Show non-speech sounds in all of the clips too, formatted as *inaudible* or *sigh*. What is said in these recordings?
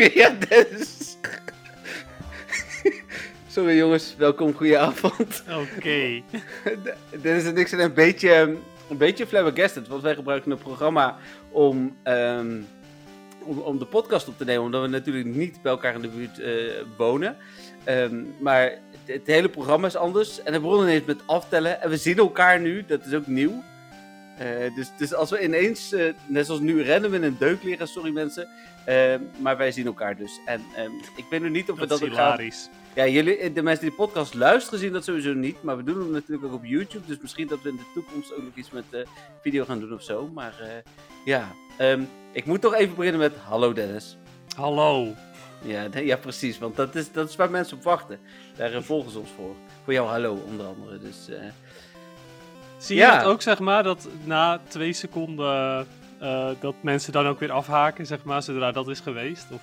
*laughs* ja, Dennis. Sorry jongens, welkom, goeie avond. Oké. *laughs* Dennis en ik zijn een beetje, een beetje flabbergasted, want wij gebruiken een programma om, ehm, om, om de podcast op te nemen, omdat we natuurlijk niet bij elkaar in de buurt eh, wonen. Ehm, maar het, het hele programma is anders en we begonnen ineens met aftellen en we zien elkaar nu, dat is ook nieuw. Eh, dus, dus als we ineens, eh, net zoals nu, rennen we in een deuk liggen, sorry mensen. Eh, maar wij zien elkaar dus. En ehm, ik weet nu niet of we Dat dat is gaan... Ja, jullie, de mensen die de podcast luisteren zien dat sowieso niet. Maar we doen hem natuurlijk ook op YouTube. Dus misschien dat we in de toekomst ook nog iets met eh, video gaan doen of zo. Maar eh, ja, Ehm, ik moet toch even beginnen met hallo Dennis. Hallo. Ja, ja precies. Want dat is, dat is waar mensen op wachten. Daar eh, volgen ze ons voor. Voor jou hallo onder andere. Dus eh, Zie je Ja. dat ook, zeg maar, dat na twee seconden eh, dat mensen dan ook weer afhaken, zeg maar, zodra dat is geweest? Of,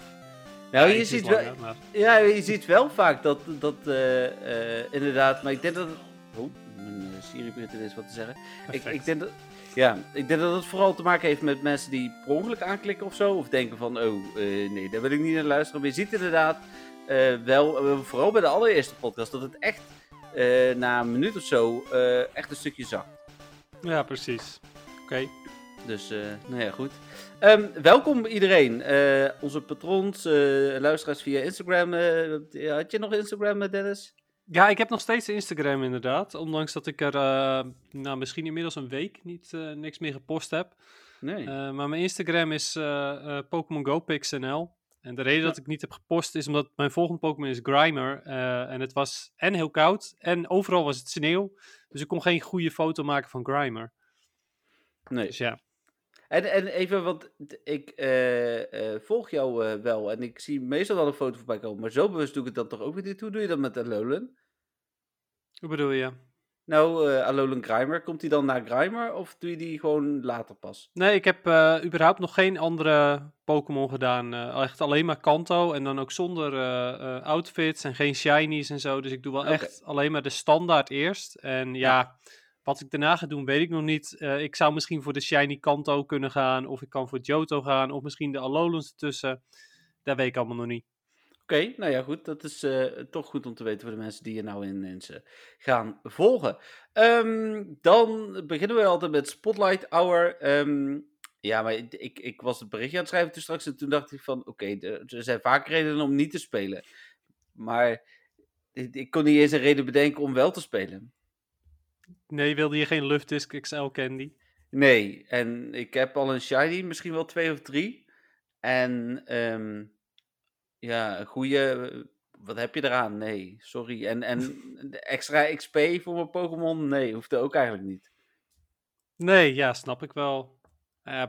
nou, Ja, je ziet wel, maar- Ja, je ziet wel vaak dat, dat eh, eh, inderdaad, maar ik denk dat het... Oh, mijn Siri begint ineens wat te zeggen. Ik, Perfect. ik, denk dat, ja, ik denk dat het vooral te maken heeft met mensen die per ongeluk aanklikken of zo. Of denken van, oh, nee, daar wil ik niet naar luisteren. Maar je ziet inderdaad wel, vooral bij de allereerste podcast, dat het echt na een minuut of zo echt een stukje zakt. Ja, precies. Oké. Dus, eh, nou ja, goed. Ehm, welkom iedereen. Eh, onze patrons, eh, luisteraars via Instagram. had je nog Instagram, Dennis? Ja, ik heb nog steeds Instagram inderdaad. Ondanks dat ik er nou, misschien inmiddels een week niet, niks meer gepost heb. Nee. Maar mijn Instagram is eh, Pokémon Go PixNL. En de reden Ja. dat ik niet heb gepost is omdat mijn volgende Pokémon is Grimer. en het was en heel koud en overal was het sneeuw. Dus ik kon geen goede foto maken van Grimer. nee. Dus ja. En, en even, want ik eh, eh, volg jou eh, wel en ik zie meestal wel een foto voorbij komen. Maar zo bewust doe ik het dan toch ook weer niet. Hoe doe je dat met Alolan? Hoe bedoel je? Nou, Alolan Grimer, komt die dan na Grimer of doe je die gewoon later pas? Nee, ik heb überhaupt nog geen andere Pokémon gedaan. echt alleen maar Kanto en dan ook zonder outfits en geen shinies en zo. Dus ik doe wel echt alleen maar de standaard eerst. En ja, wat ik daarna ga doen, weet ik nog niet. Eh, ik zou misschien voor de shiny Kanto kunnen gaan, of ik kan voor Johto gaan, of misschien de Alolans ertussen. Dat weet ik allemaal nog niet. Oké, nou ja, goed. Dat is eh, toch goed om te weten voor de mensen die je nou ineens eh, gaan volgen. Ehm, dan beginnen we altijd met Spotlight Hour. Ehm, ja, maar ik, ik was het berichtje aan het schrijven toen straks en toen dacht ik van, oké, er zijn vaak redenen om niet te spelen. Maar ik kon niet eens een reden bedenken om wel te spelen. Nee, wilde je geen Luftdisk XL Candy? Nee, en ik heb al een shiny, misschien wel twee of drie. En ehm, ja, een goede. Wat heb je eraan? Nee, sorry. En, en *laughs* de extra XP voor mijn Pokémon? Nee, hoeft er ook eigenlijk niet. Nee, ja, snap ik wel.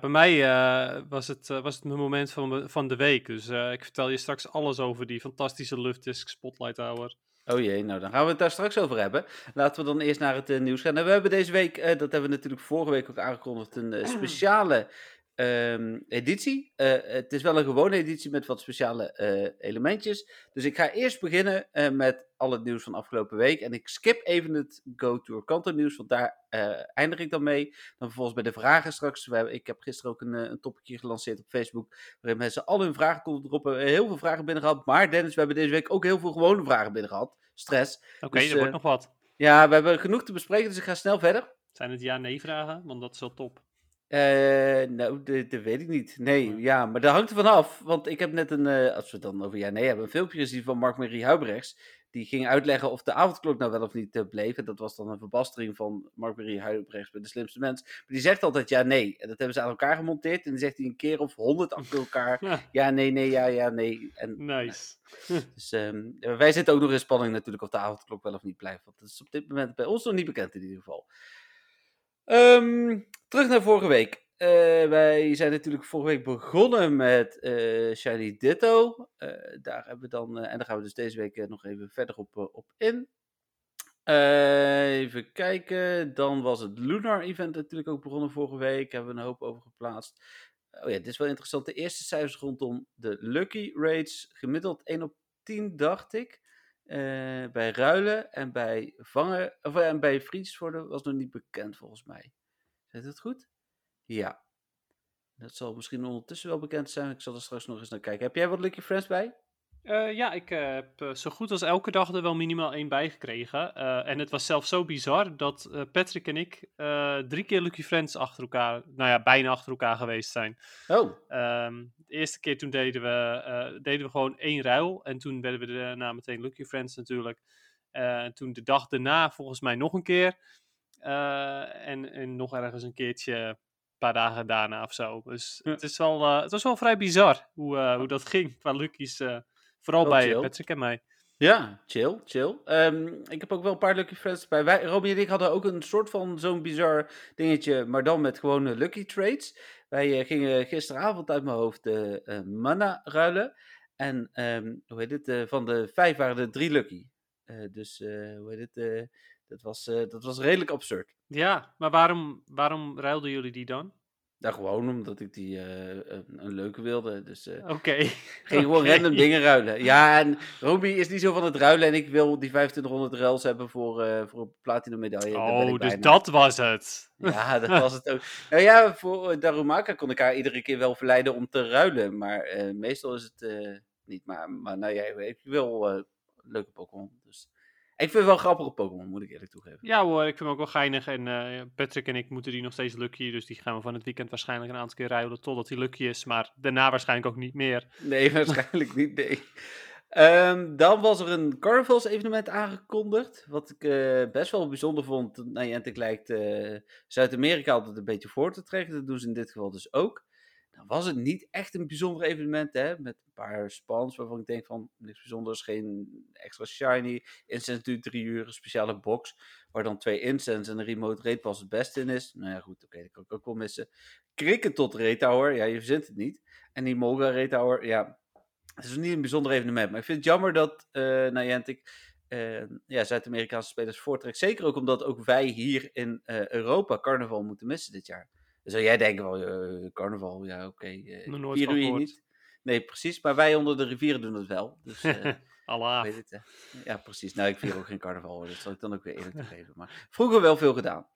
Bij mij eh, was, het, eh, was het mijn moment van, van de week. Dus eh, ik vertel je straks alles over die fantastische Luftdisk Spotlight Hour. Oh jee, nou dan gaan we het daar straks over hebben. Laten we dan eerst naar het eh, nieuws gaan. Nou, we hebben deze week, eh, dat hebben we natuurlijk vorige week ook aangekondigd, een eh, speciale ehm, editie. Eh, het is wel een gewone editie met wat speciale eh, elementjes. Dus ik ga eerst beginnen eh, met al het nieuws van afgelopen week. En ik skip even het Go Tour Kanto nieuws, want daar eindig ik dan mee. Dan vervolgens bij de vragen straks. We hebben, ik heb gisteren ook een, een topicje gelanceerd op Facebook, waarin mensen al hun vragen konden droppen. Heel veel vragen binnen gehad. Maar Dennis, we hebben deze week ook heel veel gewone vragen binnen gehad. Stress. Oké, Dus, er wordt nog wat. Ja, we hebben genoeg te bespreken, dus ik ga snel verder. Zijn het ja-nee vragen? Want dat is wel top. Eh, nou, dat dat weet ik niet. Nee, ja, maar dat hangt er vanaf. Want ik heb net een, eh, als we het dan over ja nee hebben, een filmpje gezien van Mark-Marie Huibrechts. Die ging uitleggen of de avondklok nou wel of niet eh, bleef. En dat was dan een verbastering van Mark-Marie Huibrechts bij De Slimste Mens. Maar die zegt altijd ja nee. En dat hebben ze aan elkaar gemonteerd. En dan zegt hij een keer of honderd achter elkaar. *laughs* Ja, Ja, nee, nee, ja, ja, nee. En, nice. dus, ehm, wij zitten ook nog in spanning natuurlijk of de avondklok wel of niet blijft. Want dat is op dit moment bij ons nog niet bekend in ieder geval. Ehm, terug naar vorige week. Eh, wij zijn natuurlijk vorige week begonnen met eh, Shiny Ditto. Eh, daar hebben we dan, en daar gaan we dus deze week nog even verder op, op in. Even kijken. Dan was het Lunar Event natuurlijk ook begonnen vorige week. Hebben we een hoop over geplaatst. Oh ja, dit is wel interessant. De eerste cijfers rondom de Lucky Rates. Gemiddeld 1 op 10, dacht ik. Eh, bij ruilen en bij vangen. Of eh, en bij worden was nog niet bekend volgens mij. Zit het goed? Ja. Dat zal misschien ondertussen wel bekend zijn. Ik zal er straks nog eens naar kijken. Heb jij wat Lucky Friends bij? Uh, ja, ik uh, heb uh, zo goed als elke dag er wel minimaal één bij gekregen. en het was zelfs zo bizar dat Patrick en ik drie keer Lucky Friends achter elkaar, nou ja, bijna achter elkaar geweest zijn. Oh. Um, de eerste keer toen deden we, deden we gewoon één ruil. En toen werden we daarna meteen Lucky Friends natuurlijk. En toen de dag daarna volgens mij nog een keer. En, en, nog ergens een keertje een paar dagen daarna of zo. Dus het, is wel, het was wel vrij bizar hoe, hoe dat ging qua Lucky's. Vooral Wel bij chill. Patrick en mij. Ja, chill, chill. Ehm, ik heb ook wel een paar Lucky Friends bij. Wij, Robin en ik hadden ook een soort van zo'n bizar dingetje, maar dan met gewone Lucky Trades. Wij eh, gingen gisteravond uit mijn hoofd de eh, mana ruilen. En ehm, hoe heet het? eh, van de vijf waren er drie Lucky. Eh, dus eh, hoe heet het? eh, dat, was, eh, dat was redelijk absurd. Ja, maar waarom, waarom ruilden jullie die dan? Nou, gewoon omdat ik die eh, een, een leuke wilde. Dus Oké. *laughs* ging gewoon random dingen ruilen. Ja, en Roby is niet zo van het ruilen. En ik wil die 2500 ruils hebben voor, eh, voor een platinum medaille. Daar ben ik Oh, dus dat was het. Ja, *laughs* dat was het ook. Nou ja, voor uh, Darumaka kon ik haar iedere keer wel verleiden om te ruilen. Maar meestal is het niet. Maar, maar nou ja, ik wil leuke Pokémon. Dus. Ik vind het wel grappige Pokémon, moet ik eerlijk toegeven. Ja hoor, ik vind hem ook wel geinig. En eh, Patrick en ik moeten die nog steeds lucky. Dus die gaan we van het weekend waarschijnlijk een aantal keer ruilen totdat hij lucky is. Maar daarna waarschijnlijk ook niet meer. Nee, *laughs* waarschijnlijk niet, nee. Ehm, dan was er een carnavalsevenement aangekondigd. Wat ik eh, best wel bijzonder vond. Niantic lijkt eh, Zuid-Amerika altijd een beetje voor te trekken. Dat doen ze in dit geval dus ook. Nou was het niet echt een bijzonder evenement, hè. Met een paar spans waarvan ik denk van niks bijzonders. Geen extra shiny. Incense duurt drie uur, een speciale box. Waar dan twee incense en een remote raid pas het beste in is. Nou ja, goed, oké, dat kan ik ook wel missen. Krikken tot tower, ja, je verzint het niet. En die Molga raid tower, ja, het is niet een bijzonder evenement, maar ik vind het jammer dat uh, Niantic uh, ja, Zuid-Amerikaanse spelers voortrekt. Zeker ook omdat ook wij hier in uh, Europa carnaval moeten missen dit jaar. Zou jij denken van uh, carnaval, ja oké, okay, vieren we hier van niet. Nee, precies, maar wij onder de rivieren doen het wel. Dus, eh, *laughs* Allah. het. Ja, precies. Nou, ik vier ook geen carnaval, hoor, dat zal ik dan ook weer eerlijk toegeven. *laughs* Maar vroeger wel veel gedaan.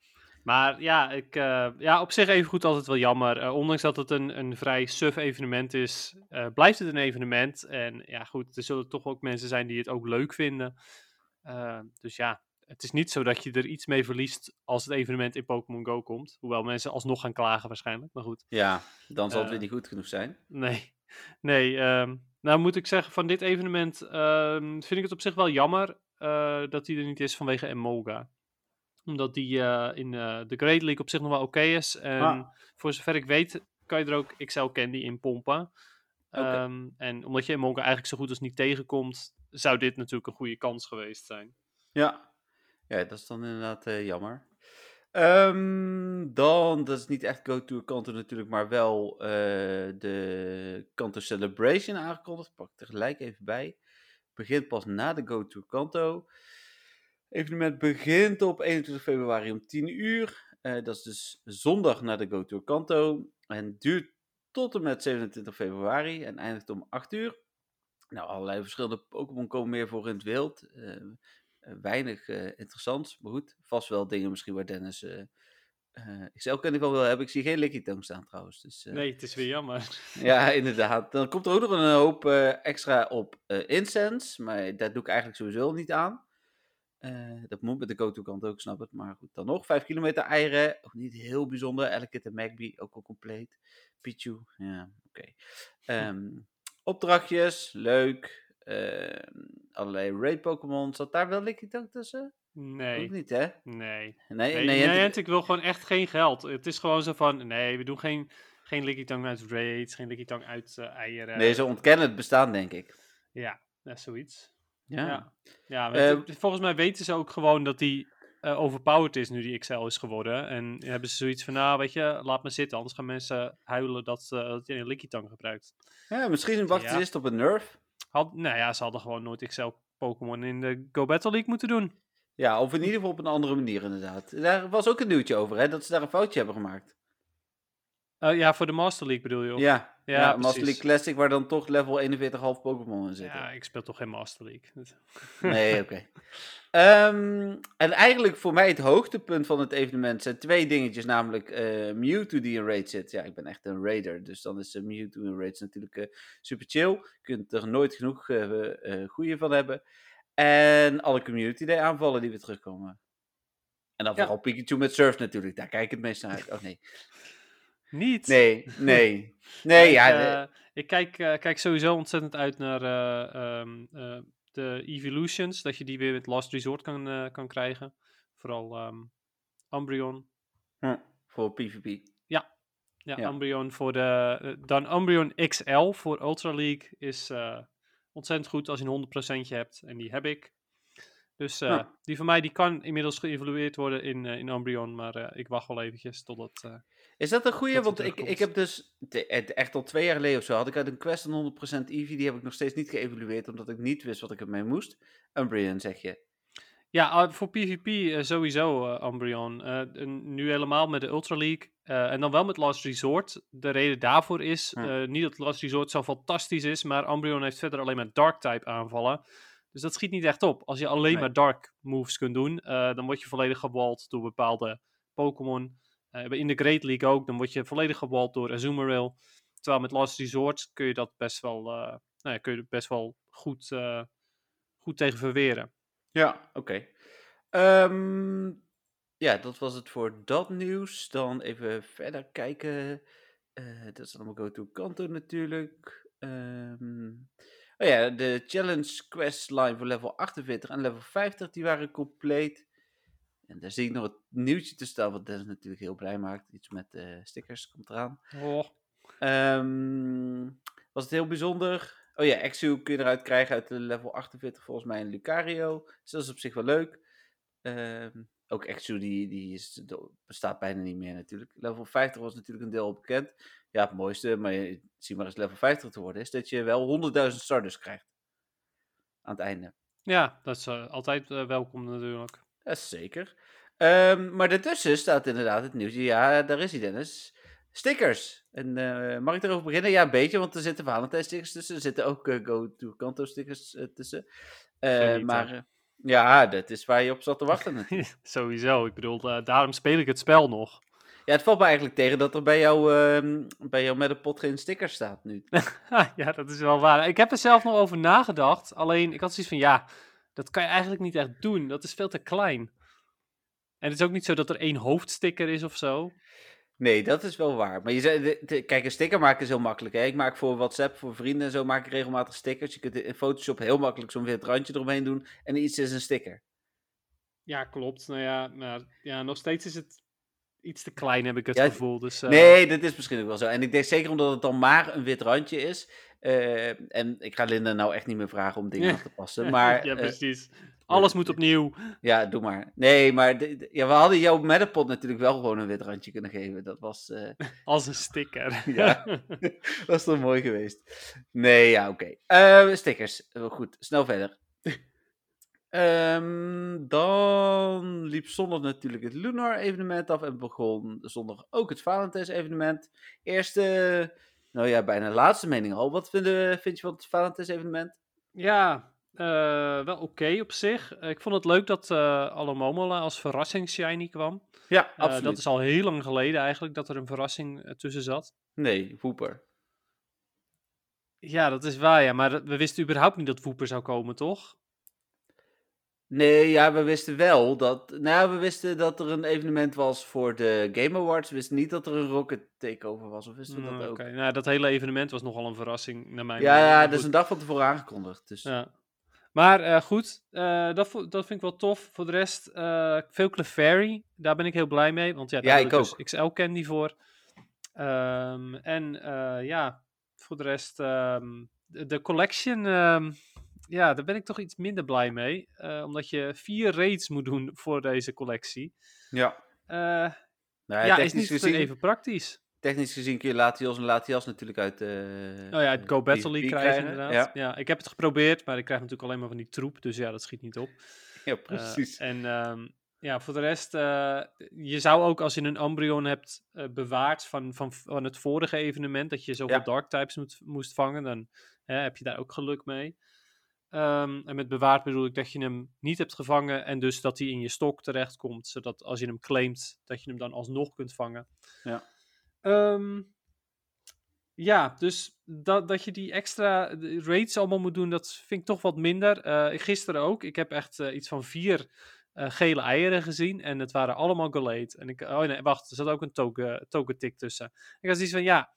Maar ja, ik, uh, ja, op zich even goed altijd wel jammer. Uh, ondanks dat het een, een vrij suf evenement is, uh, blijft het een evenement. En ja, goed, er zullen toch ook mensen zijn die het ook leuk vinden. dus ja, het is niet zo dat je er iets mee verliest als het evenement in Pokémon Go komt. Hoewel mensen alsnog gaan klagen waarschijnlijk, maar goed. Ja, dan zal het weer niet goed genoeg zijn. Nee, *laughs* nee. Um, nou moet ik zeggen, van dit evenement um, vind ik het op zich wel jammer dat die er niet is vanwege Emolga omdat die uh, in uh, de Great League op zich nog wel oké okay is. En ah. voor zover ik weet, kan je er ook XL Candy in pompen. Okay. Um, en omdat je Emolga eigenlijk zo goed als niet tegenkomt, zou dit natuurlijk een goede kans geweest zijn. Ja, ja dat is dan inderdaad uh, jammer. Um, dan, dat is niet echt Go-Tour Kanto natuurlijk, maar wel uh, de Kanto Celebration aangekondigd. Pak ik tegelijk even bij. Begint pas na de Go-Tour Kanto. evenement begint op 21 februari om 10 uur. Uh, dat is dus zondag na de Go Tour Kanto. En duurt tot en met 27 februari en eindigt om 8 uur. Nou, allerlei verschillende Pokémon komen meer voor in het wild. Uh, weinig interessants, maar goed. Vast wel dingen misschien waar Dennis XL ken ik wel wil hebben. Ik zie geen Lickitung staan trouwens. Dus, nee, het is weer jammer. *laughs* ja, inderdaad. Dan komt er ook nog een hoop extra op Incense. Maar daar doe ik eigenlijk sowieso niet aan. Uh, dat moet met de go-to kant ook, snap het. Maar goed, dan nog. 5 kilometer eieren. Ook niet heel bijzonder. Elekid en Magby ook al compleet. Pichu, ja, oké. Okay. *laughs* Um, opdrachtjes, leuk. Uh, allerlei raid Pokémon. Zat daar wel Lickitung tussen? Nee. Ook niet, hè? Nee. Nee, nee, nee, nee ik wil gewoon echt geen geld. Het is gewoon zo van, nee, we doen geen, geen Lickitung uit raids, geen Lickitung uit uh, eieren. Nee, ze ontkennen het bestaan, denk ik. Ja, dat is zoiets. Ja. Ja, ja uh, volgens mij weten ze ook gewoon dat die uh, overpowered is nu die XL is geworden. En hebben ze zoiets van, nou weet je, laat me zitten. Anders gaan mensen huilen dat, uh, dat je een Lickitung gebruikt. Ja, misschien wachten ze ja. eerst op een nerf. Nou ja, ze hadden gewoon nooit XL Pokémon in de Go Battle League moeten doen. Ja, of in ieder geval op een andere manier inderdaad. Daar was ook een nieuwtje over, hè, dat ze daar een foutje hebben gemaakt. Uh, ja, voor de Master League bedoel je? Of? Ja. ja, Ja, Master. League Classic, waar dan toch level 41,5 Pokémon in zitten. Ja, ik speel toch geen Master League. *laughs* Nee, oké. Ehm, en eigenlijk voor mij het hoogtepunt van het evenement zijn twee dingetjes. Namelijk eh, Mewtwo die in raid zit. Ja, ik ben echt een raider. Dus dan is uh, Mewtwo in raids natuurlijk eh, super chill. Je kunt er nooit genoeg goede van hebben. En alle Community Day aanvallen die weer terugkomen. En dan Ja. vooral Pikachu met Surf natuurlijk. Daar kijk ik het meest naar uit. Oh nee. Niet? Nee, nee. Nee, ik, ja. eh, ik kijk, eh, kijk sowieso ontzettend uit naar eh, ehm, eh, de Evolutions. Dat je die weer met Last Resort kan, kan krijgen. Vooral Umbreon. hm, voor PvP. Ja, Ja. Umbreon voor de... dan Umbreon XL voor Ultra League is ontzettend goed als je een 100% hebt. En die heb ik. Dus Ja. die van mij die kan inmiddels geëvalueerd worden in, eh, in Umbreon. Maar ik wacht wel eventjes totdat... Is dat een goeie? Dat Want ik, ik heb dus echt al twee jaar geleden of zo had ik uit een quest een 100% Eevee. Die heb ik nog steeds niet geëvalueerd, omdat ik niet wist wat ik ermee moest. Umbreon zeg je. Ja, ah, voor PvP eh, sowieso eh Umbreon. Eh, nu helemaal met de Ultra League. en dan wel met Last Resort. De reden daarvoor is Hm. niet dat Last Resort zo fantastisch is, maar Umbreon heeft verder alleen maar Dark-type aanvallen. Dus dat schiet niet echt op. Als je alleen Nee. maar Dark moves kunt doen, dan word je volledig gewald door bepaalde Pokémon. Eh, in de Great League ook, dan word je volledig gewald door Azumarill. Terwijl met Last Resort kun je dat best wel, eh, nou ja, kun je best wel goed, eh, goed tegen verweren. Ja, oké. Ehm, ja, dat was het voor dat nieuws. Dan even verder kijken. Dat is allemaal Go to Kanto natuurlijk. Ehm, oh ja, de challenge quest line voor level 48 en level 50, die waren compleet. En daar zie ik nog het nieuwtje te staan, wat Dennis natuurlijk heel blij maakt. Iets met eh, stickers komt eraan. Oh, Ehm, was het heel bijzonder. Oh ja, Exu kun je eruit krijgen uit de level 48 volgens mij in Lucario. Dus dat is op zich wel leuk. Ehm, ook Exu die, die is, bestaat bijna niet meer natuurlijk. Level 50 was natuurlijk een deel al bekend. Ja, het mooiste, maar je, zie maar eens level 50 te worden, is dat je wel 100.000 starters krijgt. Aan het einde. Ja, dat is eh, altijd eh, welkom natuurlijk. Dat is zeker. Ehm, maar daartussen staat inderdaad het nieuwtje. Ja, daar is hij Dennis. Stickers. En eh, mag ik erover beginnen? Ja, een beetje, want er zitten Valentijn stickers tussen. Er zitten ook eh, Go to Kanto stickers eh, tussen. Eh, maar eh, ja, dat is waar je op zat te wachten. *laughs* Sowieso. Ik bedoel, eh, daarom speel ik het spel nog. ja, het valt me eigenlijk tegen dat er bij jou, ehm, bij jou met een pot geen sticker staat nu. *laughs* Ja, dat is wel waar. Ik heb er zelf nog over nagedacht. Alleen, ik had zoiets van, ja, dat kan je eigenlijk niet echt doen. Dat is veel te klein. En het is ook niet zo dat er één hoofdsticker is of zo. Nee, dat is wel waar. Maar je zei, de- de- kijk, een sticker maken is heel makkelijk. Hè? Ik maak voor WhatsApp, voor vrienden en zo, maak ik regelmatig stickers. Je kunt in Photoshop heel makkelijk zo'n wit randje eromheen doen. En iets is een sticker. Ja, klopt. Nou ja, maar, ja nog steeds is het iets te klein, heb ik het Ja, gevoel. Dus, eh, Nee, dat is misschien ook wel zo. En ik denk zeker omdat het dan maar een wit randje is. eh, en ik ga Linda nou echt niet meer vragen om dingen aan te passen. *laughs* Maar *laughs* ja, eh, precies. Alles moet opnieuw. ja, doe maar. Nee, maar de- de- ja, we hadden jouw Metapod natuurlijk wel gewoon een wit randje kunnen geven. Dat was, *laughs* Als een sticker. Ja. was toch mooi geweest. Nee, ja, oké. Stickers. Goed, snel verder. Ehm, dan liep zondag natuurlijk het Lunar evenement af en begon zondag ook het Valentijns evenement. Eerste, nou ja, bijna laatste mening al. Wat vind, vind je van het Valentijns evenement? Ja, eh, wel oké op zich. Ik vond het leuk dat eh Alomomola als verrassing shiny kwam. Ja, Eh, absoluut. dat is al heel lang geleden eigenlijk dat er een verrassing tussen zat. Nee, Wooper. Ja, dat is waar, ja. Maar we wisten überhaupt niet dat Wooper zou komen, toch? Nee, ja, we wisten wel dat. Nou, we wisten dat er een evenement was voor de Game Awards. We wisten niet dat er een Rocket Takeover was. Of wisten we Mm, dat ook? Oké, nou, dat hele evenement was nogal een verrassing naar mijn Ja, ja, dat is een dag van tevoren aangekondigd. Dus. Ja. Maar eh, goed, eh, dat, dat vind ik wel tof. Voor de rest, eh veel Clefairy, daar ben ik heel blij mee. Want ja, daar Ja, ik dus ook. XL candy voor. Ehm, en ja, voor de rest, ehm, de, de collection, ehm, ja, daar ben ik toch iets minder blij mee. eh, omdat je vier raids moet doen *laughs* voor deze collectie. Ja. Eh, Nou, ja, is niet gezien, even praktisch. technisch gezien kun je Latios en Latias natuurlijk uit. eh Oh ja, het Go Battle League krijgen, inderdaad. Ja, Ja. ik heb het geprobeerd, maar ik krijg natuurlijk alleen maar van die troep. Dus ja, dat schiet niet op. *laughs* ja precies. en ehm, ja, voor de rest, je zou ook als je een Umbreon hebt bewaard van, van, van het vorige evenement, dat je zoveel Ja. Dark types moet, moest vangen, dan hè, heb je daar ook geluk mee. Ehm, en met bewaard bedoel ik dat je hem niet hebt gevangen en dus dat hij in je stok terechtkomt, zodat als je hem claimt, dat je hem dan alsnog kunt vangen. Ja. Ehm, ja, dus dat, dat je die extra raids allemaal moet doen, dat vind ik toch wat minder. Eh, gisteren ook. Ik heb echt eh, iets van vier eh, gele eieren gezien. En het waren allemaal Gallade. En ik, oh nee, wacht, er zat ook een token, token tick tussen. Ik had zoiets van, ja,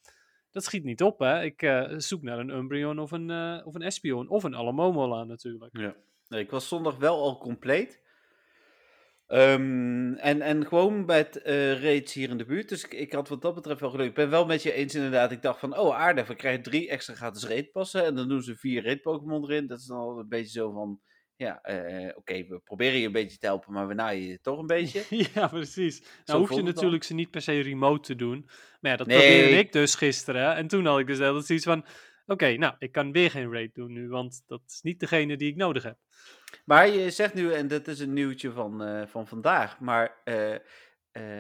dat schiet niet op, hè. Ik eh, zoek naar een Umbreon of een, eh, of een Espion. Of een Alamomola natuurlijk. Ja. Nee, ik was zondag wel al compleet. Ehm, en, en gewoon bij het eh raids hier in de buurt. Dus ik, ik had wat dat betreft wel geluk. Ik ben wel met je eens inderdaad. Ik dacht van, oh aardig, we krijgen drie extra gratis raid passen. En dan doen ze vier raid Pokémon erin. Dat is dan al een beetje zo van, ja, eh, oké, we proberen je een beetje te helpen, maar we naaien je toch een *laughs* beetje. ja, precies. Zo Nou hoef je dan. natuurlijk ze niet per se remote te doen. Maar ja, dat Nee. probeerde ik dus gisteren. En toen had ik dus altijd zoiets van... Oké, nou, ik kan weer geen raid doen nu, want dat is niet degene die ik nodig heb. Maar je zegt nu, en dat is een nieuwtje van, eh, van vandaag, maar eh, eh,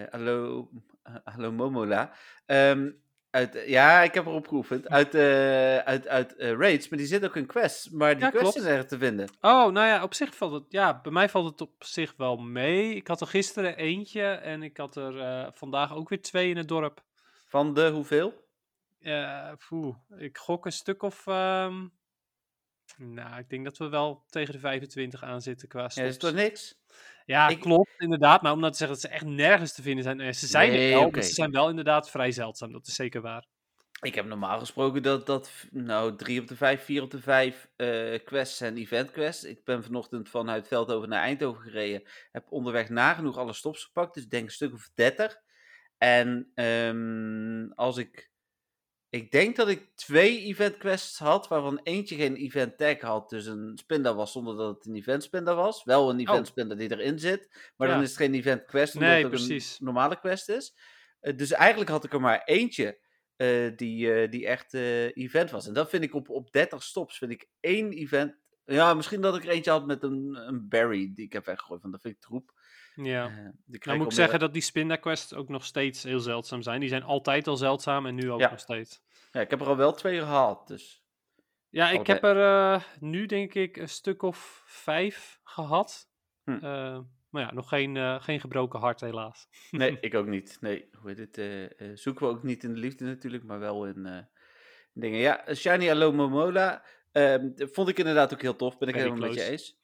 hallo, eh, *laughs* hallo Momola. Ehm, uit, ja, ik heb erop geoefend. Uit, eh, uit, uit eh, raids, maar die zit ook in quests. Maar die Ja, klopt. zijn ergens te vinden. Oh, nou ja, op zich valt het... Ja, bij mij valt het op zich wel mee. Ik had er gisteren eentje en ik had er eh, vandaag ook weer twee in het dorp. Van de hoeveel? Eh, poeh, ik gok een stuk of... ehm, nou, ik denk dat we wel tegen de 25 aan zitten qua Ja, stops. is toch niks? Ja, Ik- klopt, inderdaad. Maar om nou te zeggen dat ze echt nergens te vinden zijn. eh, Ze zijn Nee, er wel, ze zijn wel inderdaad vrij zeldzaam. Dat is zeker waar. Ik heb normaal gesproken dat, dat nou, drie op de vijf, vier op de vijf eh, quests zijn event quests. Ik ben vanochtend vanuit Veldhoven naar Eindhoven gereden. Heb onderweg nagenoeg alle stops gepakt. Dus denk een stuk of 30. En ehm, als ik. Ik denk dat ik twee event quests had, waarvan eentje geen event tag had. Dus een spinda was zonder dat het een event spinda was. Wel een event Oh. spinda die erin zit. Maar Ja. dan is het geen event quest, omdat Nee, het ook precies. een normale quest is. Eh, dus eigenlijk had ik er maar eentje eh, die, eh, die echt event was. En dat vind ik op, op 30 stops, vind ik één event. Ja, misschien dat ik er eentje had met een, een berry die ik heb weggegooid, want dat vind ik troep. Ja. Nou krijg moet ik zeggen dat die Spinda quests ook nog steeds heel zeldzaam zijn. Die zijn altijd al zeldzaam en nu ook Ja. nog steeds. Ja, ik heb er al wel twee gehad, dus... Ja, ik Allebei. heb er eh, nu denk ik een stuk of vijf gehad. Hm. Eh, maar ja, nog geen, geen gebroken hart helaas. Nee, *laughs* ik ook niet. Nee, hoe heet het? zoeken we ook niet in de liefde natuurlijk, maar wel in dingen. Ja, Shiny Allo Momola ehm, vond ik inderdaad ook heel tof. Ben ik helemaal met je eens.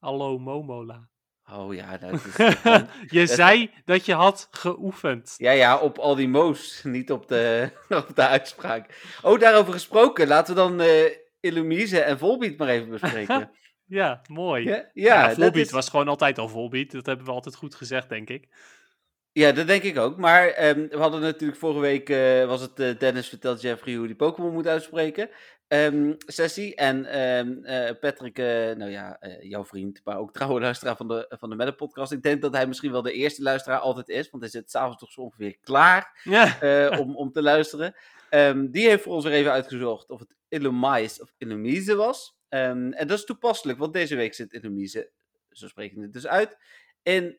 Allo Momola. Hallo Momola. Oh ja, dat is *laughs* je zei *laughs* dat je had geoefend. Ja, ja, op al die mo's, *laughs* niet op de, op de uitspraak. Oh, daarover gesproken, laten we dan eh Illumise en Volbeat maar even bespreken. Ja, mooi. Ja, ja, ja, dat Volbeat is- was gewoon altijd al Volbeat. Dat hebben we altijd goed gezegd, denk ik. ja, dat denk ik ook. Maar ehm, we hadden natuurlijk vorige week, eh, was het eh, Dennis vertelt Jeffrey hoe die Pokémon moet uitspreken. Ehm, sessie. En ehm, eh, Patrick, eh, nou ja, eh, jouw vriend, maar ook trouwe luisteraar van de, van de Meta podcast. Ik denk dat hij misschien wel de eerste luisteraar altijd is, want hij zit s'avonds toch zo ongeveer klaar. Ja, om, om te luisteren. Ehm, die heeft voor ons weer even uitgezocht of het Illumise of Illumise was. En dat is toepasselijk, want deze week zit Illumise, zo spreek ik het dus uit, in...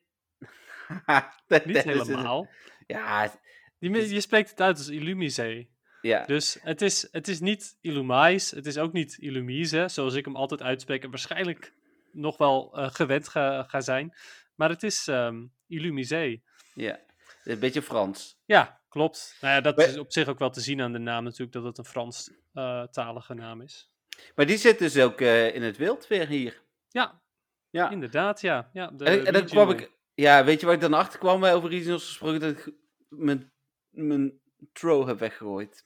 *laughs* niet helemaal. Ja, Die, je spreekt het uit als Illumise. Ja. Dus het is, het is niet Illumise, het is ook niet Illumise, zoals ik hem altijd uitspreek en waarschijnlijk nog wel eh, gewend ga, ga zijn. Maar het is ehm Illumise. ja. Een beetje Frans. Ja, klopt. Nou ja, dat Maar- is op zich ook wel te zien aan de naam natuurlijk, dat het een Frans-talige naam is. Maar die zit dus ook eh, in het wild weer hier. Ja, Ja. inderdaad, ja. ja de En, en dan kwam ik... Ja, weet je waar ik dan achter kwam bij over regionals gesproken? Dat ik mijn, mijn throw heb weggegooid.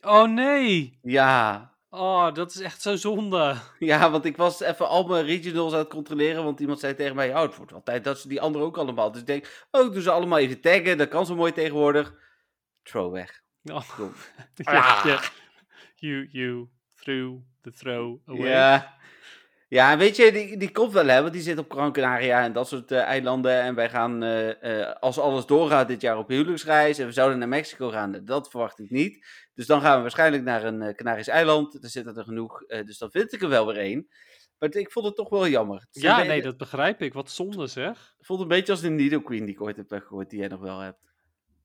Oh nee! Ja, Oh, dat is echt zo zonde. Ja, want ik was even al mijn regionals aan het controleren. Want iemand zei tegen mij: Oh, het wordt wel tijd dat ze die anderen ook allemaal. Dus ik denk: Oh, ik doe ze allemaal even taggen. Dat kan zo mooi tegenwoordig. Throw weg. Oh, *laughs* ja. You, you threw the throw away. Ja. Ja, weet je, die, die komt wel, hè? Want die zit op Gran Canaria en dat soort eh, eilanden. En wij gaan, eh, eh, als alles doorgaat, dit jaar op huwelijksreis. En we zouden naar Mexico gaan. Dat verwacht ik niet. Dus dan gaan we waarschijnlijk naar een Canarisch eiland. Er zitten er genoeg. dus dan vind ik er wel weer één. Maar ik vond het toch wel jammer. Het Ja, nee, dat begrijp ik. Wat zonde zeg. Het voelt een beetje als de Nido Queen die ik ooit heb weggegooid, die jij nog wel hebt.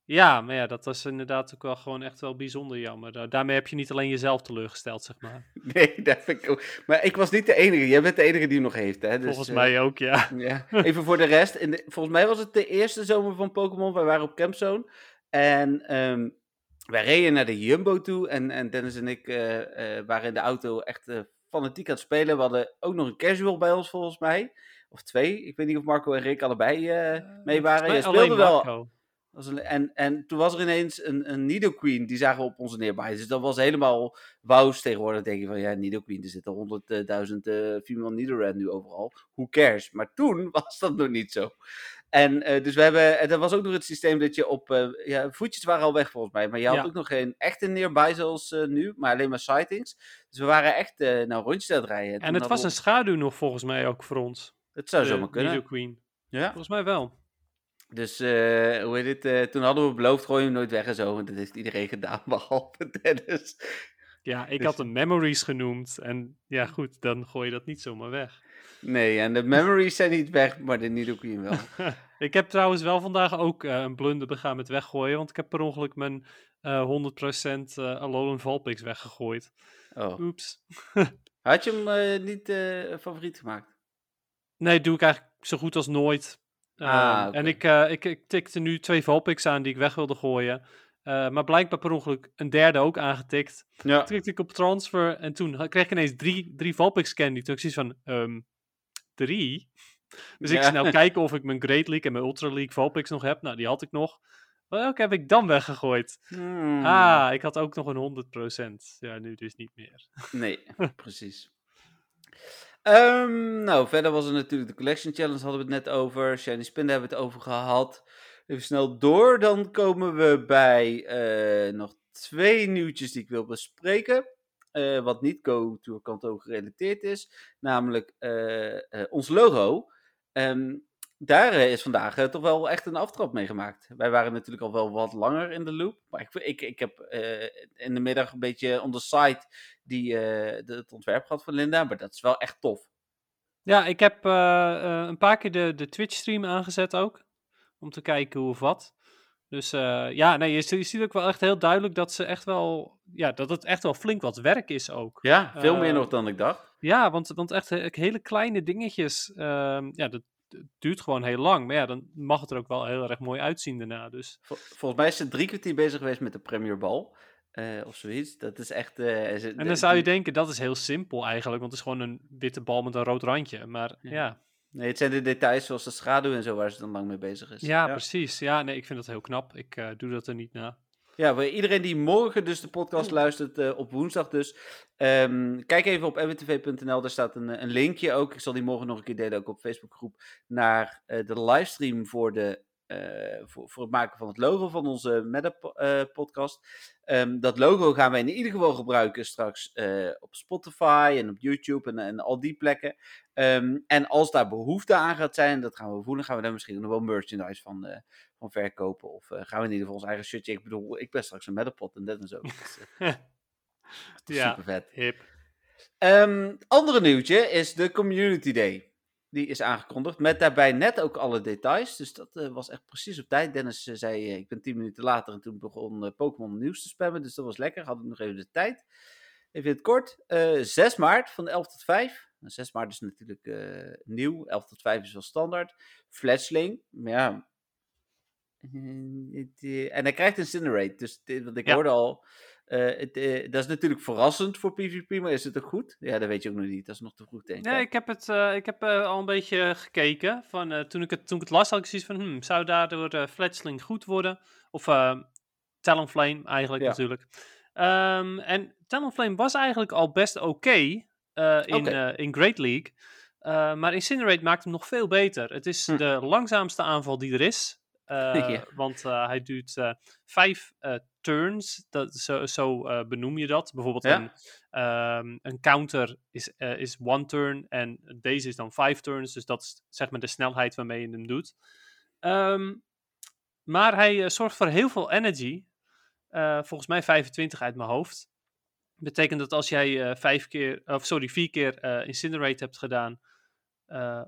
Ja, maar ja, dat was inderdaad ook wel gewoon echt wel bijzonder jammer. Da- Daarmee heb je niet alleen jezelf teleurgesteld, zeg maar. *laughs* Nee, dat vind ik ook. Maar ik was niet de enige. Jij bent de enige die hem nog heeft, hè? Dus, Volgens eh, mij ook, ja. *laughs* Ja. Even voor de rest. In de, volgens mij was het de eerste zomer van Pokémon. Wij waren op Campzone. En ehm, wij reden naar de Jumbo toe. En, en Dennis en ik eh, eh, waren in de auto echt fanatiek aan het spelen. We hadden ook nog een casual bij ons, volgens mij. Of twee. Ik weet niet of Marco en Rick allebei mee waren. Mij speelde wel. En, en toen was er ineens een, een Nidoqueen, die zagen we op onze neerbij. Dus dat was helemaal wauws tegenwoordig. denk je van, ja, Nidoqueen, er zitten honderdduizend eh female Nidoran nu overal. Who cares? Maar toen *laughs* was dat nog niet zo. En eh, dus we hebben, en dat was ook nog het systeem dat je op, eh, ja, voetjes waren al weg volgens mij. Maar je had Ja. ook nog geen echte nearby zoals eh, nu, maar alleen maar sightings. Dus we waren echt eh nou rondjes aan het rijden. En het was we- een schaduw nog volgens mij ook voor ons. Het zou zomaar kunnen. Nido Queen. Ja. Volgens mij wel. Dus, eh, hoe heet het? eh, toen hadden we beloofd, gooi hem nooit weg en zo. En dat heeft iedereen gedaan, *laughs* behalve Dennis. Ja, ik Dus- had hem Memories genoemd. En ja, goed, dan gooi je dat niet zomaar weg. Nee, en de memories zijn niet weg, maar de Nidoqueen wel. *laughs* ik heb trouwens wel vandaag ook eh, een blunder begaan met weggooien. Want ik heb per ongeluk mijn eh 100% eh Alolan Valpix weggegooid. Oh. Oeps. Had je hem niet favoriet gemaakt? Nee, doe ik eigenlijk zo goed als nooit. Ah, Ehm, oké. En ik, eh, ik, ik tikte nu twee Valpix aan die ik weg wilde gooien. Eh, maar blijkbaar per ongeluk een derde ook aangetikt. Ja. Toen klikte ik op transfer en toen kreeg ik ineens drie, drie Valpix candy. Toen ik zoiets van, ehm, drie? Dus ik snel *laughs* kijken of ik mijn Great League en mijn Ultra League Valpix nog heb. Nou, die had ik nog. Welke heb ik dan weggegooid? Hmm. Ah, ik had ook nog een 100%. Ja, nu dus niet meer. Nee, *laughs* precies. Ehm, nou, verder was er natuurlijk de Collection Challenge, hadden we het net over. Shiny Spin hebben we het over gehad. Even snel door, dan komen we bij eh, nog twee nieuwtjes die ik wil bespreken. Eh, wat niet Go Tour Kanto gerelateerd is. Namelijk eh, ons logo. Ehm, daar eh, is vandaag eh, toch wel echt een aftrap mee gemaakt. Wij waren natuurlijk al wel wat langer in de loop. Maar ik, ik, ik heb eh, in de middag een beetje on the side die, de- het ontwerp gehad van Linda. Maar dat is wel echt tof. Ja, ik heb een paar keer de, de Twitch-stream aangezet ook. Om te kijken hoe of wat. Dus ja, nee, je, je ziet ook wel echt heel duidelijk dat ze echt wel. Ja, dat het echt wel flink wat werk is ook. Ja, veel meer nog dan ik dacht. Ja, want, want echt he- hele kleine dingetjes. ehm, ja, dat, dat duurt gewoon heel lang. Maar ja, dan mag het er ook wel heel erg mooi uitzien daarna. Dus Vol- volgens mij is ze drie kwartier bezig geweest met de Premier Ball. eh, of zoiets. Dat is echt... eh, En dan zou je denken, dat is heel simpel eigenlijk, want het is gewoon een witte bal met een rood randje. Maar Ja. ja, Nee, het zijn de details zoals de schaduw en zo waar ze dan lang mee bezig is. ja, precies. Ja, nee, ik vind dat heel knap. Ik eh, doe dat er niet na. Ja, voor iedereen die morgen dus de podcast luistert, eh, op woensdag dus. ehm, kijk even op mwtv.nl, daar staat een, een linkje ook. Ik zal die morgen nog een keer delen, ook op Facebookgroep. Naar eh, de livestream voor, de, eh, voor, voor het maken van het logo van onze Meta-podcast. Ehm, dat logo gaan we in ieder geval gebruiken straks op Spotify en op YouTube en, en al die plekken. Ehm, en als daar behoefte aan gaat zijn, dat gaan we voelen, gaan we daar misschien nog wel merchandise van, verkopen. Of eh, gaan we in ieder geval ons eigen shirtje. Ik bedoel, ik ben straks een Metapod en dat en zo. Ja. super vet. Hip. Ehm, andere nieuwtje is de Community Day. Die is aangekondigd met daarbij net ook alle details. Dus dat eh, was echt precies op tijd. Dennis eh, zei, ik ben tien minuten later en toen begon Pokémon nieuws te spammen. Dus dat was lekker. Had ik nog even de tijd. Even in het kort. Eh 6 maart van 11 tot 5. Nou, 6 maart is natuurlijk nieuw. 11 tot 5 is wel standaard. Fletchling. Ja. Eh, eh, en hij krijgt Incinerate. Dus want ik Ja. hoorde al. eh, het, dat is natuurlijk verrassend voor PvP, maar is het ook goed? Ja, dat weet je ook nog niet. Dat is nog te vroeg, denk ik. Nee, ik heb, het, ik heb al een beetje gekeken. Van, toen, ik het, toen ik het las, had ik zoiets van, hmm, zou daardoor de Fletchling goed worden? Of Talonflame eigenlijk Ja. natuurlijk. Ehm, en Talonflame was eigenlijk al best oké in, in Great League. Maar Incinerate maakt hem nog veel beter. Het is Hm. de langzaamste aanval die er is. Eh, *laughs* Ja. Want eh, hij duurt eh, vijf turns. Dat, zo zo benoem je dat. Bijvoorbeeld Ja. een, ehm, een counter is, is one turn en deze is dan vijf turns. Dus dat is zeg maar de snelheid waarmee je hem doet. Ehm, maar hij zorgt voor heel veel energy. Volgens mij 25 uit mijn hoofd. Betekent dat als jij eh, vijf keer, of sorry, vier keer Incinerate hebt gedaan,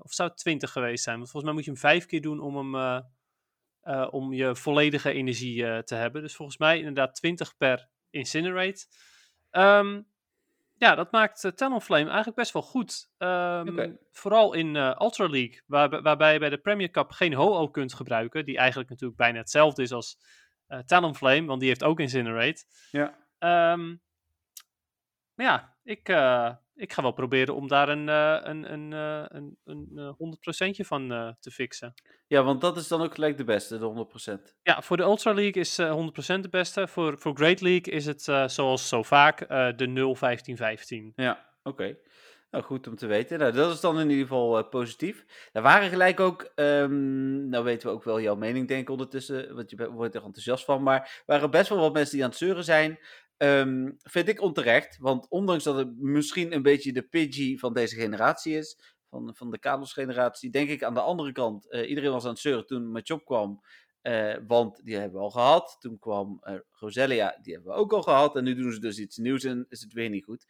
of zou het 20 geweest zijn? Want volgens mij moet je hem vijf keer doen om, hem, eh, eh, om je volledige energie eh, te hebben. Dus volgens mij inderdaad 20 per Incinerate. Ehm, ja, dat maakt uh, Talonflame eigenlijk best wel goed. Ehm. Vooral in eh, Ultra League, waar, waarbij je bij de Premier Cup geen Ho-Oh kunt gebruiken. Die eigenlijk natuurlijk bijna hetzelfde is als eh Talonflame, want die heeft ook Incinerate. Ja. Ehm, maar ja, ik, eh, ik ga wel proberen om daar een, eh, een, een, eh, een, een, eh, 100% van te fixen. ja, want dat is dan ook gelijk de beste, de 100%. Ja, voor de Ultra League is eh 100% de beste. Voor, voor Great League is het, zoals zo vaak, de 0-15-15. Ja, oké. Nou, goed om te weten. Nou, dat is dan in ieder geval positief. Er waren gelijk ook, ehm, nou weten we ook wel jouw mening denk ik ondertussen, want je wordt er enthousiast van, maar er waren best wel wat mensen die aan het zeuren zijn. Ehm, vind ik onterecht, want ondanks dat het misschien een beetje de Pidgey van deze generatie is, van, van de Kalos-generatie, denk ik aan de andere kant, eh, iedereen was aan het zeuren toen Machop kwam, eh, want die hebben we al gehad. Toen kwam eh, Roselia, die hebben we ook al gehad. En nu doen ze dus iets nieuws en is het weer niet goed.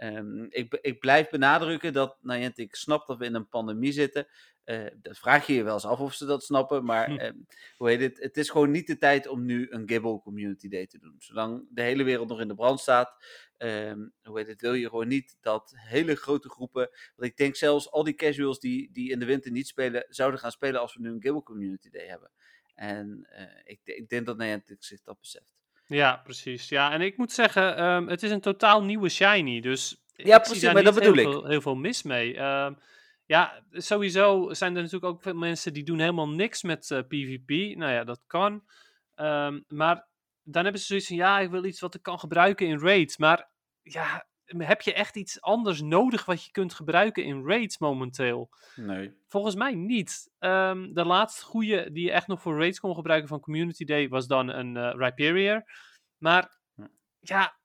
Ehm, ik, ik blijf benadrukken dat, nou ik snap dat we in een pandemie zitten. Eh, dat vraag je je wel eens af of ze dat snappen. Maar Hm. *laughs* ehm, hoe heet het? Het is gewoon niet de tijd om nu een Gibble Community Day te doen. Zolang de hele wereld nog in de brand staat, ehm, hoe heet het, wil je gewoon niet dat hele grote groepen. Want ik denk zelfs al die casuals die, die in de winter niet spelen, zouden gaan spelen als we nu een Gibble Community Day hebben. En eh, ik, ik denk dat Niantic zich dat beseft. Ja, precies. Ja, en ik moet zeggen, ehm, het is een totaal nieuwe shiny. Dus Ja, ik zie precies, daar maar dat niet heel ik. Veel, heel veel mis mee. Ehm, ja, sowieso zijn er natuurlijk ook veel mensen die doen helemaal niks met eh, PvP. Nou ja, dat kan. Ehm, maar dan hebben ze zoiets van, ja, ik wil iets wat ik kan gebruiken in raids. Maar ja, heb je echt iets anders nodig wat je kunt gebruiken in raids momenteel? Nee. Volgens mij niet. Ehm, de laatste goede die je echt nog voor raids kon gebruiken van Community Day was dan een Rhyperior. Maar ja,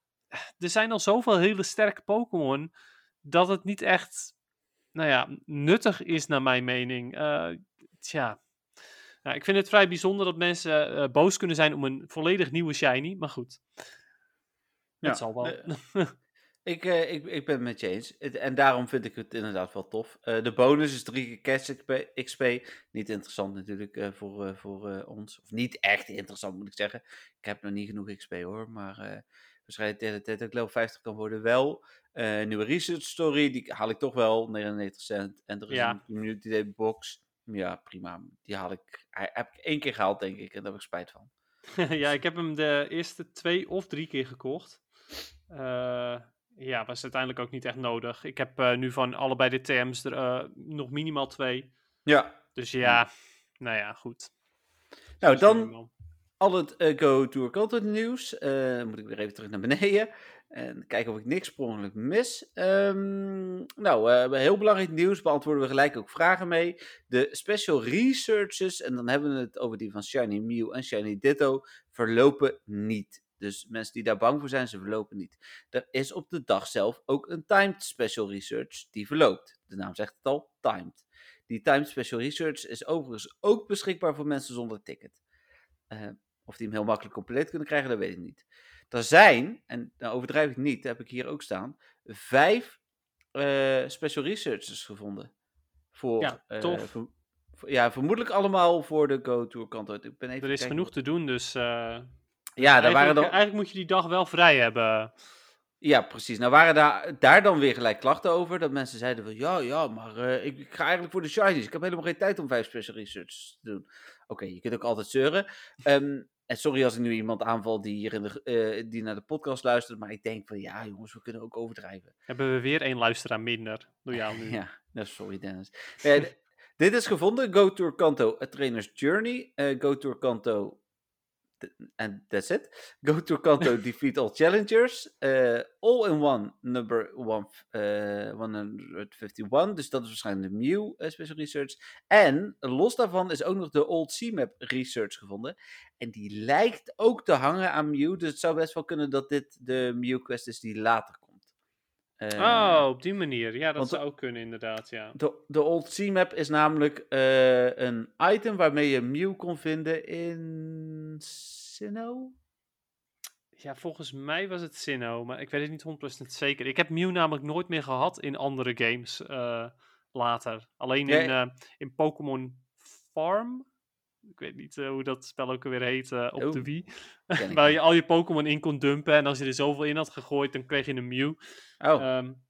er zijn al zoveel hele sterke Pokémon dat het niet echt, nou ja, nuttig is naar mijn mening. Eh, tja. Nou, ik vind het vrij bijzonder dat mensen eh, boos kunnen zijn om een volledig nieuwe shiny, maar goed. Ja, Het zal wel. *laughs* Ik, eh, ik, ik ben het met je eens. En daarom vind ik het inderdaad wel tof. Eh, de bonus is drie keer cash XP. XP. Niet interessant natuurlijk eh, voor, voor ons. Of niet echt interessant moet ik zeggen. Ik heb nog niet genoeg XP hoor. Maar waarschijnlijk tegen de tijd dat ik level 50 kan worden wel. Nieuwe research story. Die haal ik toch wel. 99 cent. En er is Ja. een community day box. Ja, prima. Die haal ik. Heb ik één keer gehaald denk ik. En daar heb ik spijt van. *laughs* ja, ik heb hem de eerste twee of drie keer gekocht. Eh, ja, was uiteindelijk ook niet echt nodig. Ik heb eh, nu van allebei de TM's er eh, nog minimaal twee. Ja. Dus ja, nou ja, goed. Nou, dan al het eh, Go Tour Content nieuws. Moet ik weer even terug naar beneden. En kijken of ik niks sprongelijk mis. Ehm, nou, eh, heel belangrijk nieuws. Beantwoorden we gelijk ook vragen mee. De special researches, en dan hebben we het over die van Shiny Mew en Shiny Ditto, verlopen niet. Dus mensen die daar bang voor zijn, ze verlopen niet. Er is op de dag zelf ook een timed special research die verloopt. De naam zegt het al, timed. Die timed special research is overigens ook beschikbaar voor mensen zonder ticket. Eh, of die hem heel makkelijk compleet kunnen krijgen, dat weet ik niet. Er zijn, en nou overdrijf ik niet, heb ik hier ook staan, vijf eh, special researchers gevonden. Voor, Ja, eh, tof. voor- ja, vermoedelijk allemaal voor de Go Tour kant uit. Ik ben even Er is kijken. genoeg te doen, dus Ja, daar eigenlijk, waren dan, eigenlijk moet je die dag wel vrij hebben. ja, precies. Nou waren daar, daar dan weer gelijk klachten over. Dat mensen zeiden van, ja, ja, maar eh, ik, ik ga eigenlijk voor de shinies. Ik heb helemaal geen tijd om vijf special research te doen. Oké, je kunt ook altijd zeuren. Ehm, en sorry als ik nu iemand aanval die, hier in de, eh, die naar de podcast luistert. Maar ik denk van, ja jongens, we kunnen ook overdrijven. Hebben we weer één luisteraar minder door jou nu. *laughs* Ja, nou, sorry Dennis. D- dit is gevonden, Go Tour Kanto, a Trainer's Journey. eh Go Tour Kanto, en that's it. Go Tour Kanto, *laughs* defeat all challengers. eh, all in one, number one, eh, 151. Dus dat is waarschijnlijk de Mew eh, Special Research. En los daarvan is ook nog de Old C-Map Research gevonden. En die lijkt ook te hangen aan Mew. Dus het zou best wel kunnen dat dit de Mew Quest is die later komt. Eh, Oh, op die manier. Ja, dat want- zou ook kunnen inderdaad, ja. de, de Old C-Map is namelijk eh, een item waarmee je Mew kon vinden in Sinnoh. Ja, volgens mij was het Sinnoh, maar ik weet het niet 100% zeker. Ik heb Mew namelijk nooit meer gehad in andere games uh, later. Alleen in, uh, in Pokémon Farm. Ik weet niet uh, hoe dat spel ook weer heet op oh, de Wii. *laughs* Waar je al je Pokémon in kon dumpen. En als je er zoveel in had gegooid, dan kreeg je een Mew. Oh. Um,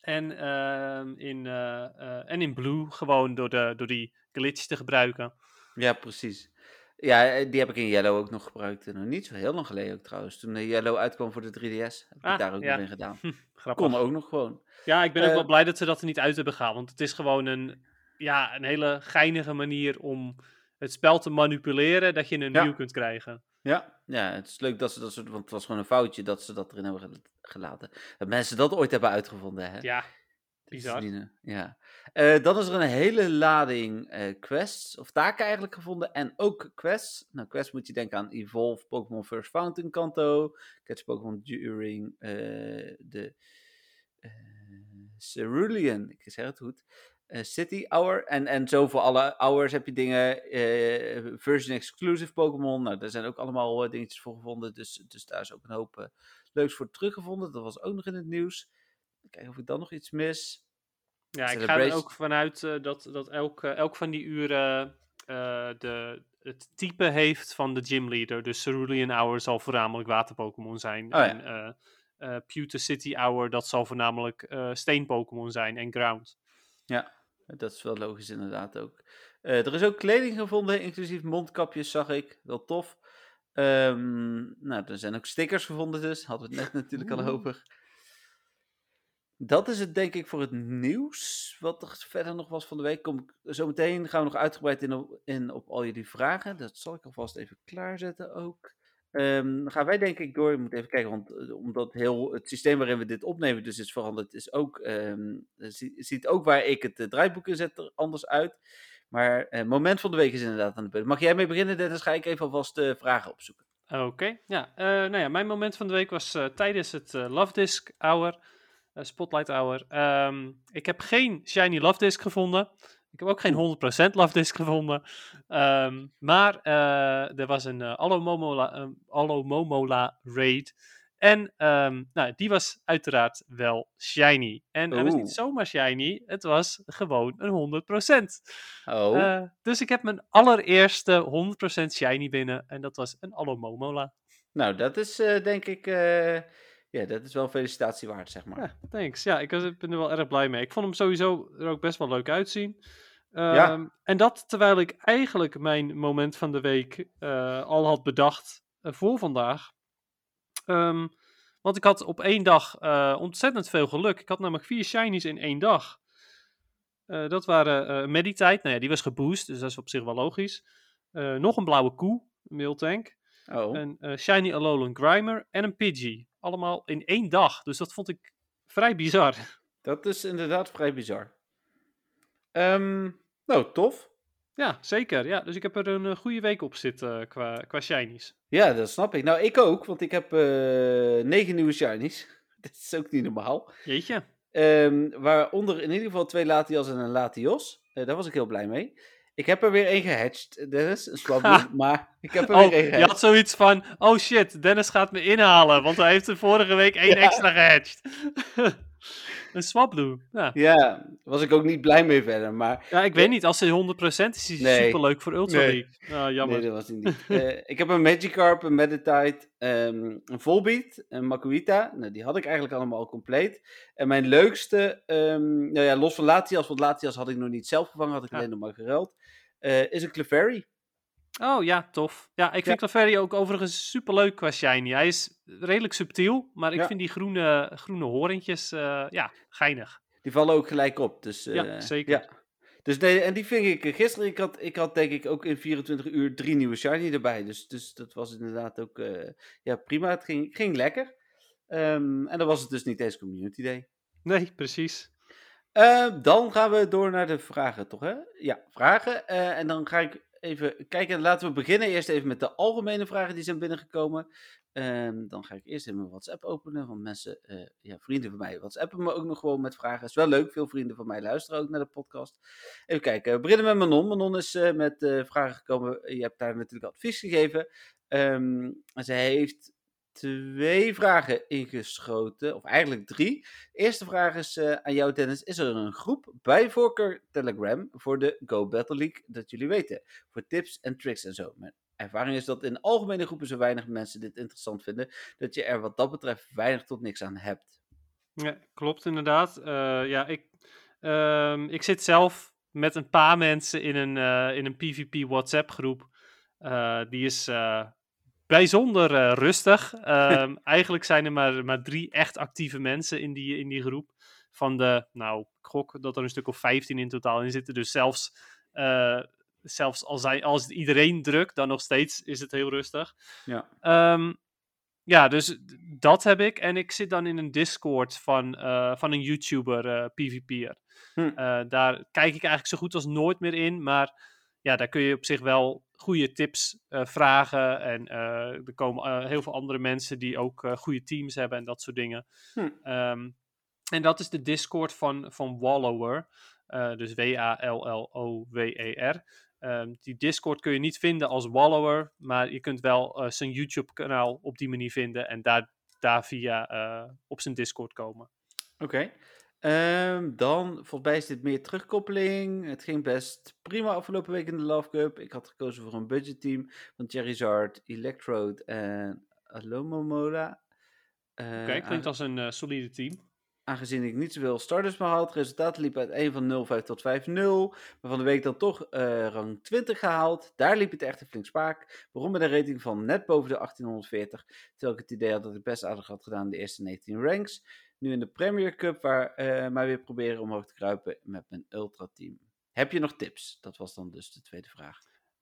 en, uh, in, uh, en in Blue gewoon door, de, door die glitch te gebruiken. Ja, precies. Ja, eh, die heb ik in Yellow ook nog gebruikt. Nog niet zo heel lang geleden ook trouwens. Toen de Yellow uitkwam voor de 3DS, heb ik ah, daar ook nog in gedaan. *laughs* Grappig. Kon ook nog gewoon. Ja, ik ben ook wel blij dat ze dat er niet uit hebben gehaald. Want het is gewoon een, ja, een hele geinige manier om het spel te manipuleren. Dat je een nieuw kunt krijgen. Ja, ja, het is leuk dat ze dat soort, want het was gewoon een foutje dat ze dat erin hebben gelaten. Dat mensen dat ooit hebben uitgevonden, hè? Ja, bizar. Ja. Uh, dan is er een hele lading uh, quests, of taken eigenlijk gevonden, en ook quests. Nou, quests moet je denken aan Evolve, Pokémon First Fountain Kanto, Catch Pokémon during uh, de Cerulean, ik zeg het goed, City Hour. En, en zo voor alle hours heb je dingen. Version exclusive Pokémon. Nou, daar zijn ook allemaal dingetjes voor gevonden. Dus, dus daar is ook een hoop leuks voor teruggevonden. Dat was ook nog in het nieuws. Kijken of ik dan nog iets mis. Ja, ik ga er ook vanuit dat, dat elk, elk van die uren de, het type heeft van de gymleader. Dus Cerulean Hour zal voornamelijk water-Pokémon zijn. Oh, en ja. Pewter City Hour, dat zal voornamelijk steen-Pokémon zijn en ground. Ja, dat is wel logisch inderdaad ook. Er is ook kleding gevonden, inclusief mondkapjes, zag ik. Wel tof. Um, nou, er zijn ook stickers gevonden dus. Hadden we het net natuurlijk al over. Dat is het denk ik voor het nieuws. Wat er verder nog was van de week. Kom ik, zometeen gaan we nog uitgebreid in op, in op al jullie vragen. Dat zal ik alvast even klaarzetten ook. Um, dan gaan wij denk ik door. Ik moet even kijken, want uh, omdat heel het systeem waarin we dit opnemen dus is veranderd, is ook, um, ziet ook waar ik het uh, draaiboek in zet er anders uit. Maar uh, moment van de week is inderdaad aan de beurt. Mag jij mee beginnen, Dennis? Ga ik even alvast de vragen opzoeken. Oké, ja. nou ja, mijn moment van de week was tijdens het Love Disc Hour, Spotlight Hour. Um, ik heb geen Shiny Love Disc gevonden. Ik heb ook geen 100% Love Disc gevonden. Um, maar uh, er was een uh, Alomomola, Alomomola raid. En um, nou, die was uiteraard wel shiny. En hij was niet zomaar shiny, het was gewoon een 100%. Oh. Uh, dus ik heb mijn allereerste 100% shiny binnen. En dat was een Alomomola. Nou, dat is denk ik ja, dat is wel een felicitatie waard, zeg maar. Ja, thanks. Ja, ik ben er wel erg blij mee. Ik vond hem sowieso er ook best wel leuk uitzien. ja. Ehm, en dat terwijl ik eigenlijk mijn moment van de week uh, al had bedacht uh, voor vandaag. Um, want ik had op één dag uh, ontzettend veel geluk. Ik had namelijk vier shinies in één dag. dat waren Meditite, nou ja, die was geboost, dus dat is op zich wel logisch. nog een blauwe koe, een Miltank. Oh. Een Shiny Alolan Grimer en een Pidgey allemaal in één dag. Dus dat vond ik vrij bizar. *laughs* Dat is inderdaad vrij bizar. Um, nou, tof. Ja, zeker. Ja, dus ik heb er een uh, goede week op zitten uh, qua, qua shinies. Ja, dat snap ik. Nou, ik ook, want ik heb uh, negen nieuwe shinies. *laughs* dat is ook niet normaal. Jeetje. Um, waaronder in ieder geval twee Latias en een Latios. daar was ik heel blij mee. Ik heb er weer één gehatcht, Dennis. Een *laughs* swabloem, maar ik heb er oh, weer één gehatcht. Je had zoiets van, oh shit, Dennis gaat me inhalen, want hij heeft er vorige week één *laughs* extra gehatcht. *laughs* een swabloem, ja. Ja, was ik ook niet blij mee verder, maar... Ja, ik weet niet, als hij 100% is, is hij nee. superleuk voor Ultra nee. League. Oh, jammer. Nee, dat was niet. uh, ik heb een Magikarp, een Meditite, um, een Volbeat, een Makuita. Nou, die had ik eigenlijk allemaal al compleet. En mijn leukste, um, nou ja, los van Latias, want Latias had ik nog niet zelf gevangen, had ik ja. alleen nog maar geruild. Uh, is een Clefairy. Oh ja, tof. Ja, ik vind. Clefairy ook overigens super leuk qua shiny. Hij is redelijk subtiel, maar ik vind die groene, groene horentjes, uh, ja, geinig. Die vallen ook gelijk op. Dus, uh, ja, zeker. Ja. Dus nee, en die ving ik gisteren. Ik had, ik had denk ik ook in 24 uur drie nieuwe shiny erbij. Dus, dus dat was inderdaad ook uh, ja, prima. Het ging, ging lekker. Um, en dan was het dus niet eens Community Day. Nee, precies. Uh, dan gaan we door naar de vragen, toch? Hè? Ja, vragen. Uh, en dan ga ik even kijken. Laten we beginnen eerst even met de algemene vragen die zijn binnengekomen. Um, dan ga ik eerst even mijn WhatsApp openen. Want mensen, uh, ja, vrienden van mij, WhatsAppen me ook nog gewoon met vragen. Is wel leuk. Veel vrienden van mij luisteren ook naar de podcast. Even kijken. We beginnen met Manon. Manon is met vragen gekomen. Je hebt daar natuurlijk advies gegeven. Um, en zij heeft twee vragen ingeschoten, of eigenlijk drie. eerste vraag is uh, aan jou, Dennis. Is er een groep bij voorkeur Telegram voor de Go Battle League dat jullie weten? Voor tips en tricks en zo. Mijn ervaring is dat in algemene groepen zo weinig mensen dit interessant vinden, dat je er wat dat betreft weinig tot niks aan hebt. Ja, klopt inderdaad. Uh, ja, ik, uh, ik zit zelf met een paar mensen in een, uh, in een PvP WhatsApp groep. die is bijzonder uh, rustig. Um, *laughs* eigenlijk zijn er maar, maar drie echt actieve mensen in die, in die groep. Van de, nou, ik gok dat er een stuk of 15 in totaal in zitten. Dus zelfs, uh, zelfs als, hij, als iedereen drukt, dan nog steeds is het heel rustig. Ja. Um, ja, dus dat heb ik. En ik zit dan in een Discord van, uh, van een YouTuber, PvP'er. Hm. daar kijk ik eigenlijk zo goed als nooit meer in. Maar ja, daar kun je op zich wel goede tips uh, vragen. En uh, er komen uh, heel veel andere mensen die ook goede teams hebben en dat soort dingen. Hm. Um, en dat is de Discord van, van Wallower. dus W-A-L-L-O-W-E-R. Um, die Discord kun je niet vinden als Wallower, maar je kunt wel zijn YouTube-kanaal op die manier vinden en daar, daar via op zijn Discord komen. Oké. Um, dan, volgens mij is dit meer terugkoppeling. Het ging best prima afgelopen week in de Love Cup. Ik had gekozen voor een budgetteam van Charizard, Electrode en Alomomola. Uh, Oké, klinkt als een uh, solide team. Aangezien ik niet zoveel starters meer had, resultaten liepen uit 1 van 0,5 tot 5-0. Maar van de week dan toch uh, rang 20 gehaald. Daar liep het echt een flink spaak. Waarom met een rating van net boven de 1840. Terwijl ik het idee had dat ik best aardig had gedaan in de eerste 19 ranks. Nu in de Premier Cup, waar uh, maar weer proberen omhoog te kruipen met mijn Ultra Team. Heb je nog tips? Dat was dan dus de tweede vraag.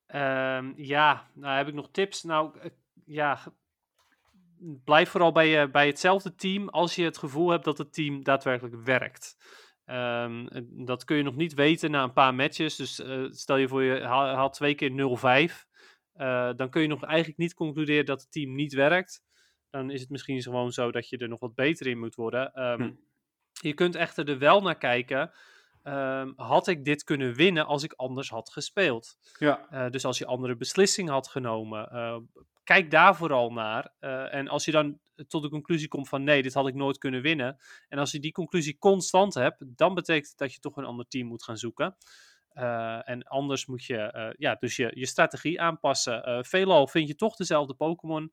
Um, ja, nou heb ik nog tips. Nou, uh, ja, blijf vooral bij, uh, bij hetzelfde team als je het gevoel hebt dat het team daadwerkelijk werkt. Um, dat kun je nog niet weten na een paar matches. Dus stel je voor je haalt twee keer 0-5. dan kun je nog eigenlijk niet concluderen dat het team niet werkt dan is het misschien gewoon zo dat je er nog wat beter in moet worden. Um, Je kunt echter er wel naar kijken. Um, had ik dit kunnen winnen als ik anders had gespeeld? Ja. Uh, dus als je andere beslissingen had genomen. Uh, kijk daar vooral naar. Uh, en als je dan tot de conclusie komt van nee, dit had ik nooit kunnen winnen. En als je die conclusie constant hebt, dan betekent het dat je toch een ander team moet gaan zoeken. en anders moet je ja, dus je, je strategie aanpassen. veelal vind je toch dezelfde Pokémon.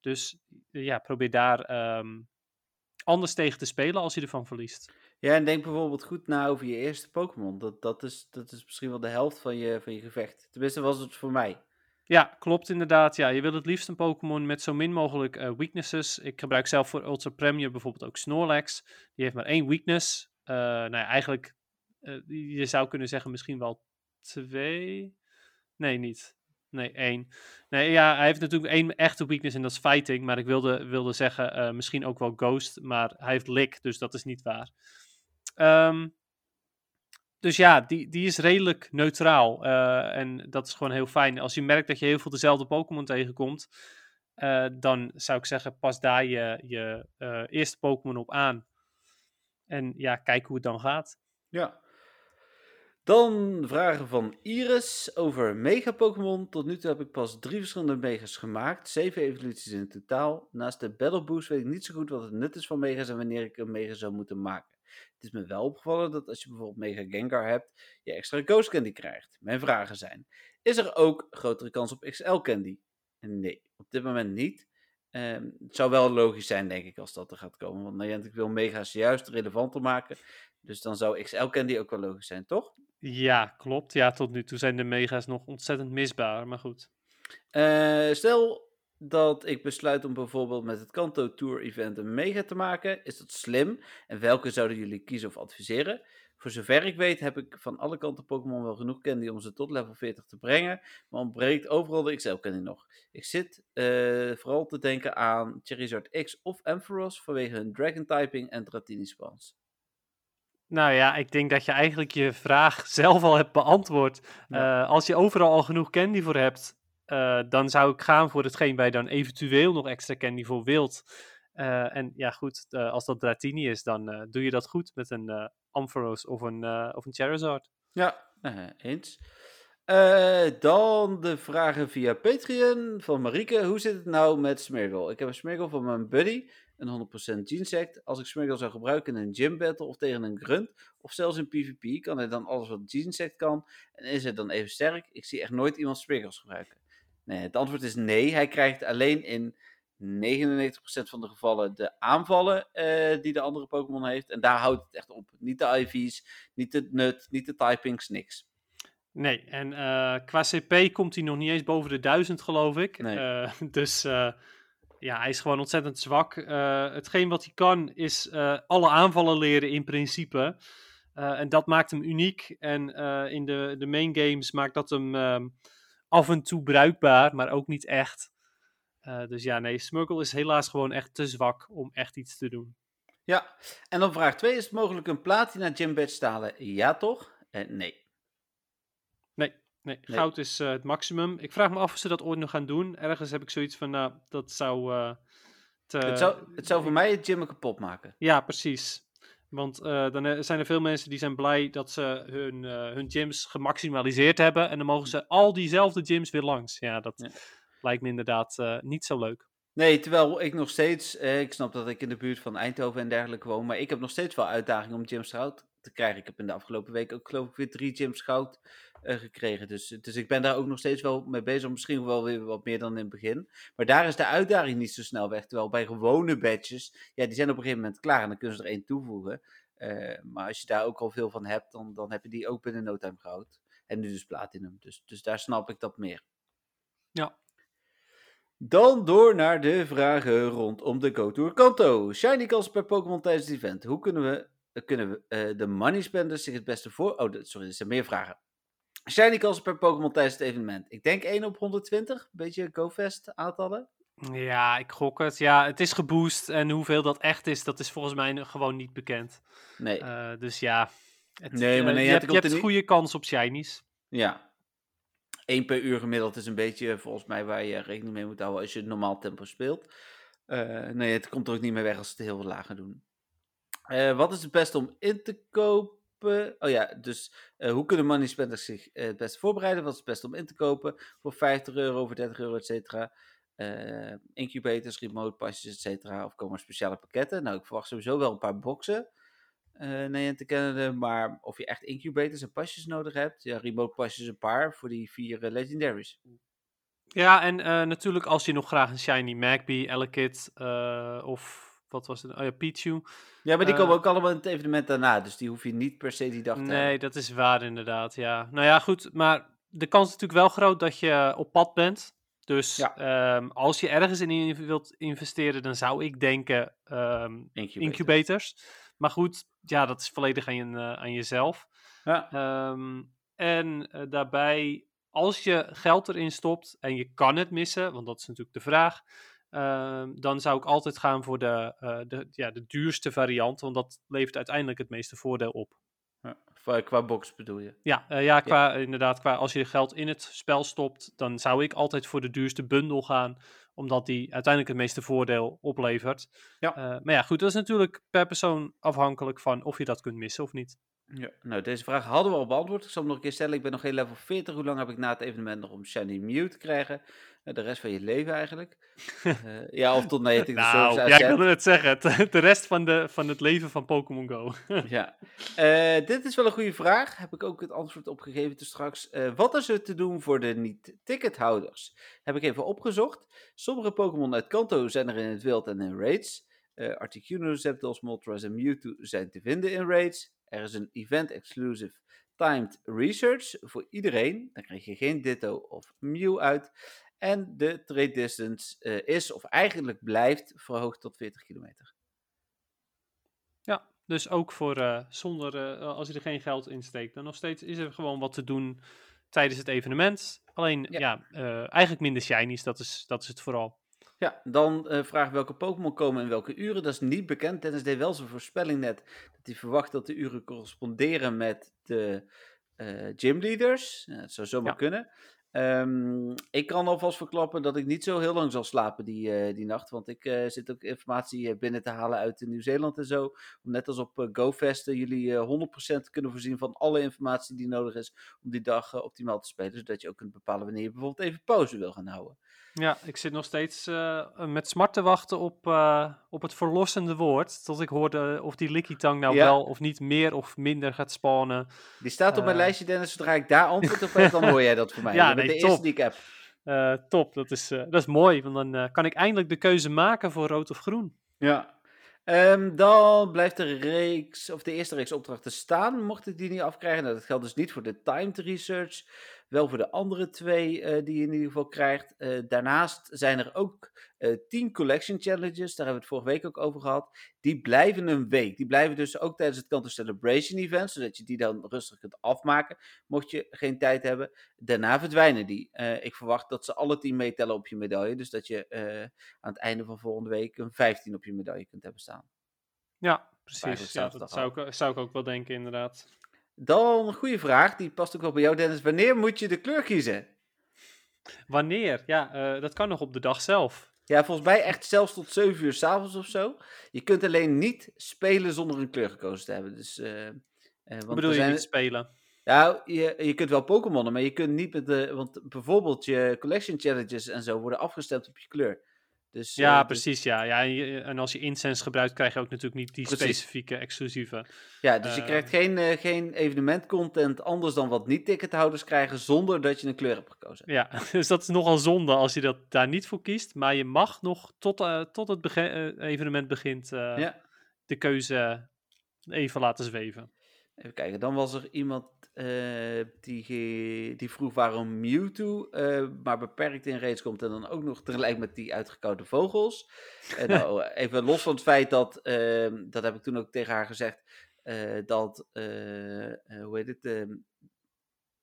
Dus ja, probeer daar um, anders tegen te spelen als je ervan verliest. Ja, en denk bijvoorbeeld goed na over je eerste Pokémon. Dat, dat, is, dat is misschien wel de helft van je, van je gevecht. Tenminste, was het voor mij. Ja, klopt inderdaad. Ja, je wil het liefst een Pokémon met zo min mogelijk uh, weaknesses. Ik gebruik zelf voor Ultra Premier bijvoorbeeld ook Snorlax. Die heeft maar één weakness. Uh, nou ja, eigenlijk, uh, je zou kunnen zeggen misschien wel twee. Nee, niet. Nee, één. Nee, ja, hij heeft natuurlijk één echte weakness en dat is fighting. Maar ik wilde, wilde zeggen, uh, misschien ook wel ghost. Maar hij heeft lick, dus dat is niet waar. Um, dus ja, die, die is redelijk neutraal. Uh, en dat is gewoon heel fijn. Als je merkt dat je heel veel dezelfde Pokémon tegenkomt, uh, dan zou ik zeggen, pas daar je, je eerste Pokémon op aan. En ja, kijk hoe het dan gaat. Ja, dan vragen van Iris over Mega Pokémon. Tot nu toe heb ik pas drie verschillende Megas gemaakt. Zeven evoluties in totaal. Naast de Battle Boost weet ik niet zo goed wat het nut is van Megas en wanneer ik een Mega zou moeten maken. Het is me wel opgevallen dat als je bijvoorbeeld Mega Gengar hebt, je extra Ghost Candy krijgt. Mijn vragen zijn: Is er ook grotere kans op XL Candy? Nee, op dit moment niet. Um, het zou wel logisch zijn, denk ik, als dat er gaat komen. Want Niantic wil Mega's juist relevanter maken. Dus dan zou XL Candy ook wel logisch zijn, toch? Ja, klopt. Ja, tot nu toe zijn de mega's nog ontzettend misbaar, maar goed. Uh, stel dat ik besluit om bijvoorbeeld met het Kanto Tour event een mega te maken. Is dat slim? En welke zouden jullie kiezen of adviseren? Voor zover ik weet heb ik van alle kanten Pokémon wel genoeg candy om ze tot level 40 te brengen. Maar ontbreekt overal de XL candy nog. Ik zit uh, vooral te denken aan Charizard X of Ampharos vanwege hun Dragon typing en Dratini spans. Nou ja, ik denk dat je eigenlijk je vraag *laughs* zelf al hebt beantwoord. Ja. Uh, als je overal al genoeg candy voor hebt, uh, dan zou ik gaan voor hetgeen waar je dan eventueel nog extra candy voor wilt. Uh, en ja, goed, als dat Dratini is, dan doe je dat goed met een Ampharos of een, of een Charizard. Ja, eens. Eh, dan de vragen via Patreon van Marieke. Hoe zit het nou met Smeargle? Ik heb een Smeargle van mijn buddy, een 100% Genesect. Als ik Smeargle zou gebruiken in een gym battle of tegen een grunt, of zelfs in PvP, kan hij dan alles wat Genesect kan? En is het dan even sterk? Ik zie echt nooit iemand Smeargles gebruiken. Nee, het antwoord is nee. Hij krijgt alleen in 99% van de gevallen de aanvallen eh, die de andere Pokémon heeft. En daar houdt het echt op. Niet de IV's, niet de nut, niet de typings, niks. Nee, en uh, qua CP komt hij nog niet eens boven de 1000, geloof ik. Nee. Uh, *laughs* dus ja, hij is gewoon ontzettend zwak. hetgeen wat hij kan is alle aanvallen leren in principe. en dat maakt hem uniek. En in de, de main games maakt dat hem ehm, af en toe bruikbaar, maar ook niet echt. Dus ja, nee, Smurgle is helaas gewoon echt te zwak om echt iets te doen. Ja, en dan vraag 2. Is het mogelijk een platina gym badge stalen? Ja toch? Nee. Nee, nee. goud is uh, het maximum. Ik vraag me af of ze dat ooit nog gaan doen. Ergens heb ik zoiets van, nou, dat zou... Te... Het, zou het zou voor mij het gym kapot maken. Ja, precies. Want dan zijn er veel mensen die zijn blij dat ze hun, hun gyms gemaximaliseerd hebben. En dan mogen ze al diezelfde gyms weer langs. Ja, dat... Ja lijkt me inderdaad niet zo leuk. Nee, terwijl ik nog steeds, eh, ik snap dat ik in de buurt van Eindhoven en dergelijke woon, maar ik heb nog steeds wel uitdagingen om James goud te krijgen. Ik heb in de afgelopen week ook geloof ik weer drie James goud uh, gekregen. Dus, dus ik ben daar ook nog steeds wel mee bezig, misschien wel weer wat meer dan in het begin. Maar daar is de uitdaging niet zo snel weg. Terwijl bij gewone badges, ja, die zijn op een gegeven moment klaar en dan kunnen ze er één toevoegen. Uh, maar als je daar ook al veel van hebt, dan, dan heb je die ook binnen no time goud. En nu dus platinum. Dus, dus daar snap ik dat meer. Ja, dan door naar de vragen rondom de Go-Tour Kanto. Shiny kans per Pokémon tijdens het event. Hoe kunnen we, eh, kunnen we uh, de money spenders zich het beste voor... Oh, sorry, er zijn meer vragen. Shiny kans per Pokémon tijdens het evenement. Ik denk 1 op 120. Een beetje GoFest aantallen. Ja, ik gok het. Ja, het is geboost. En hoeveel dat echt is, dat is volgens mij gewoon niet bekend. Nee. Uh, dus ja, het, nee, maar nee, je, hebt, je hebt goede kans op shinies. Ja, 1 per uur gemiddeld is een beetje volgens mij waar je rekening mee moet houden als je normaal tempo speelt. Uh, nee, het komt er ook niet meer weg als ze het heel lager doen. Uh, wat is het beste om in te kopen? Oh ja, dus hoe kunnen money spenders zich het beste voorbereiden? Wat is het beste om in te kopen? Voor 50 euro, voor 30 euro, et cetera. incubators, remote pasjes, et cetera. Of komen er speciale pakketten? Nou, ik verwacht sowieso wel een paar boxen uh, nee, te kennen. Maar of je echt incubators en pasjes nodig hebt. Ja, remote pasjes een paar voor die vier uh, legendaries. Ja, en uh, natuurlijk als je nog graag een shiny Magpie, Elekid of wat was het? Oh ja, Pichu. Ja, maar die komen ook allemaal in het evenement daarna. Dus die hoef je niet per se die dag te Nee, hebben. dat is waar inderdaad, ja. Nou ja, goed. Maar de kans is natuurlijk wel groot dat je op pad bent. Dus ja. um, als je ergens in wilt investeren, dan zou ik denken um, incubators. incubators. Maar goed, ja, dat is volledig aan, je, uh, aan jezelf. Ja. Um, en uh, daarbij, als je geld erin stopt en je kan het missen, want dat is natuurlijk de vraag, uh, dan zou ik altijd gaan voor de, uh, de, ja, de duurste variant, want dat levert uiteindelijk het meeste voordeel op. Ja, qua box bedoel je? Ja, ja, qua, ja. inderdaad, qua, als je geld in het spel stopt, dan zou ik altijd voor de duurste bundel gaan, omdat die uiteindelijk het meeste voordeel oplevert. Ja. Uh, maar ja, goed, dat is natuurlijk per persoon afhankelijk van of je dat kunt missen of niet. Ja, nou, deze vraag hadden we al beantwoord. Ik zal hem nog een keer stellen. Ik ben nog geen level 40. Hoe lang heb ik na het evenement nog om Shiny Mew te krijgen? Uh, de rest van je leven eigenlijk. uh, *laughs* ja, of tot 90 nou, de Ja, ik wilde het zeggen. *laughs* De rest van, de, van het leven van Pokémon Go. *laughs* ja. Uh, dit is wel een goede vraag. Heb ik ook het antwoord op gegeven dus straks. wat is er te doen voor de niet-tickethouders? Heb ik even opgezocht. Sommige Pokémon uit Kanto zijn er in het wild en in raids. Articuno, Zapdos, Moltres en Mewtwo zijn te vinden in raids. Er is een event-exclusive timed research voor iedereen. Dan krijg je geen Ditto of Mew uit. En de trade distance uh, is, of eigenlijk blijft, verhoogd tot 40 kilometer. Ja, dus ook voor uh, zonder, uh, als je er geen geld in steekt, dan nog steeds is er gewoon wat te doen tijdens het evenement. Alleen, ja, ja eigenlijk minder shinies, dat is, dat is het vooral. Ja, dan uh, vraag welke Pokémon komen in welke uren. Dat is niet bekend. Dennis deed wel zijn voorspelling net. Dat hij verwacht dat de uren corresponderen met de uh, gymleaders. Uh, dat zou zomaar ja. kunnen. Ehm, ik kan alvast verklappen dat ik niet zo heel lang zal slapen die, eh, die nacht. Want ik eh, zit ook informatie eh, binnen te halen uit Nieuw-Zeeland en zo. Om net als op GoFest jullie 100% te kunnen voorzien van alle informatie die nodig is om die dag optimaal te spelen. Zodat je ook kunt bepalen wanneer je bijvoorbeeld even pauze wil gaan houden. Ja, ik zit nog steeds uh, met smart te wachten op, uh, op het verlossende woord. Tot ik hoorde of die Likitang nou wel of niet meer of minder gaat spawnen. Die staat op mijn uh, lijstje, Dennis. Zodra ik daar antwoord op heb, dan hoor jij dat voor mij. *laughs* ja, nee, de top. eerste die ik heb. top, dat is, dat is mooi. Want dan kan ik eindelijk de keuze maken voor rood of groen. Ja. Um, dan blijft de reeks, of de eerste reeks opdrachten staan, mocht ik die niet afkrijgen. Nou, dat geldt dus niet voor de timed research. Wel voor de andere twee uh, die je in ieder geval krijgt. Uh, daarnaast zijn er ook uh, 10 collection challenges. Daar hebben we het vorige week ook over gehad. Die blijven een week. Die blijven dus ook tijdens het Counter Celebration event. Zodat je die dan rustig kunt afmaken. Mocht je geen tijd hebben. Daarna verdwijnen die. Ik verwacht dat ze alle 10 meetellen op je medaille. Dus dat je aan het einde van volgende week een 15 op je medaille kunt hebben staan. Ja, precies. Ja, dat zou ik, zou ik ook wel denken, inderdaad. Dan een goede vraag, die past ook wel bij jou, Dennis. Wanneer moet je de kleur kiezen? Wanneer? Ja, uh, dat kan nog op de dag zelf. Ja, volgens mij echt zelfs tot 7 uur s'avonds of zo. Je kunt alleen niet spelen zonder een kleur gekozen te hebben. Dus, uh, uh, want bedoel je zijn... niet spelen? Nou, je, je kunt wel Pokémonnen, maar je kunt niet met de... Want bijvoorbeeld je collection challenges en zo worden afgestemd op je kleur. Dus, ja, uh, precies. Ja. Ja, en, als je incense gebruikt, krijg je ook natuurlijk niet die precies. specifieke exclusieve. Ja, dus je krijgt geen, uh, geen evenementcontent anders dan wat niet-tickethouders krijgen, zonder dat je een kleur hebt gekozen. Ja, *laughs* dus dat is nogal zonde als je dat daar niet voor kiest. Maar je mag nog tot, tot het evenement begint ja. de keuze even laten zweven. Even kijken, dan was er iemand uh, die, die vroeg waarom Mewtwo uh, maar beperkt in raids komt en dan ook nog tegelijk met die uitgekoude vogels. En *laughs* nou, even los van het feit dat, uh, dat heb ik toen ook tegen haar gezegd, dat, hoe heet het,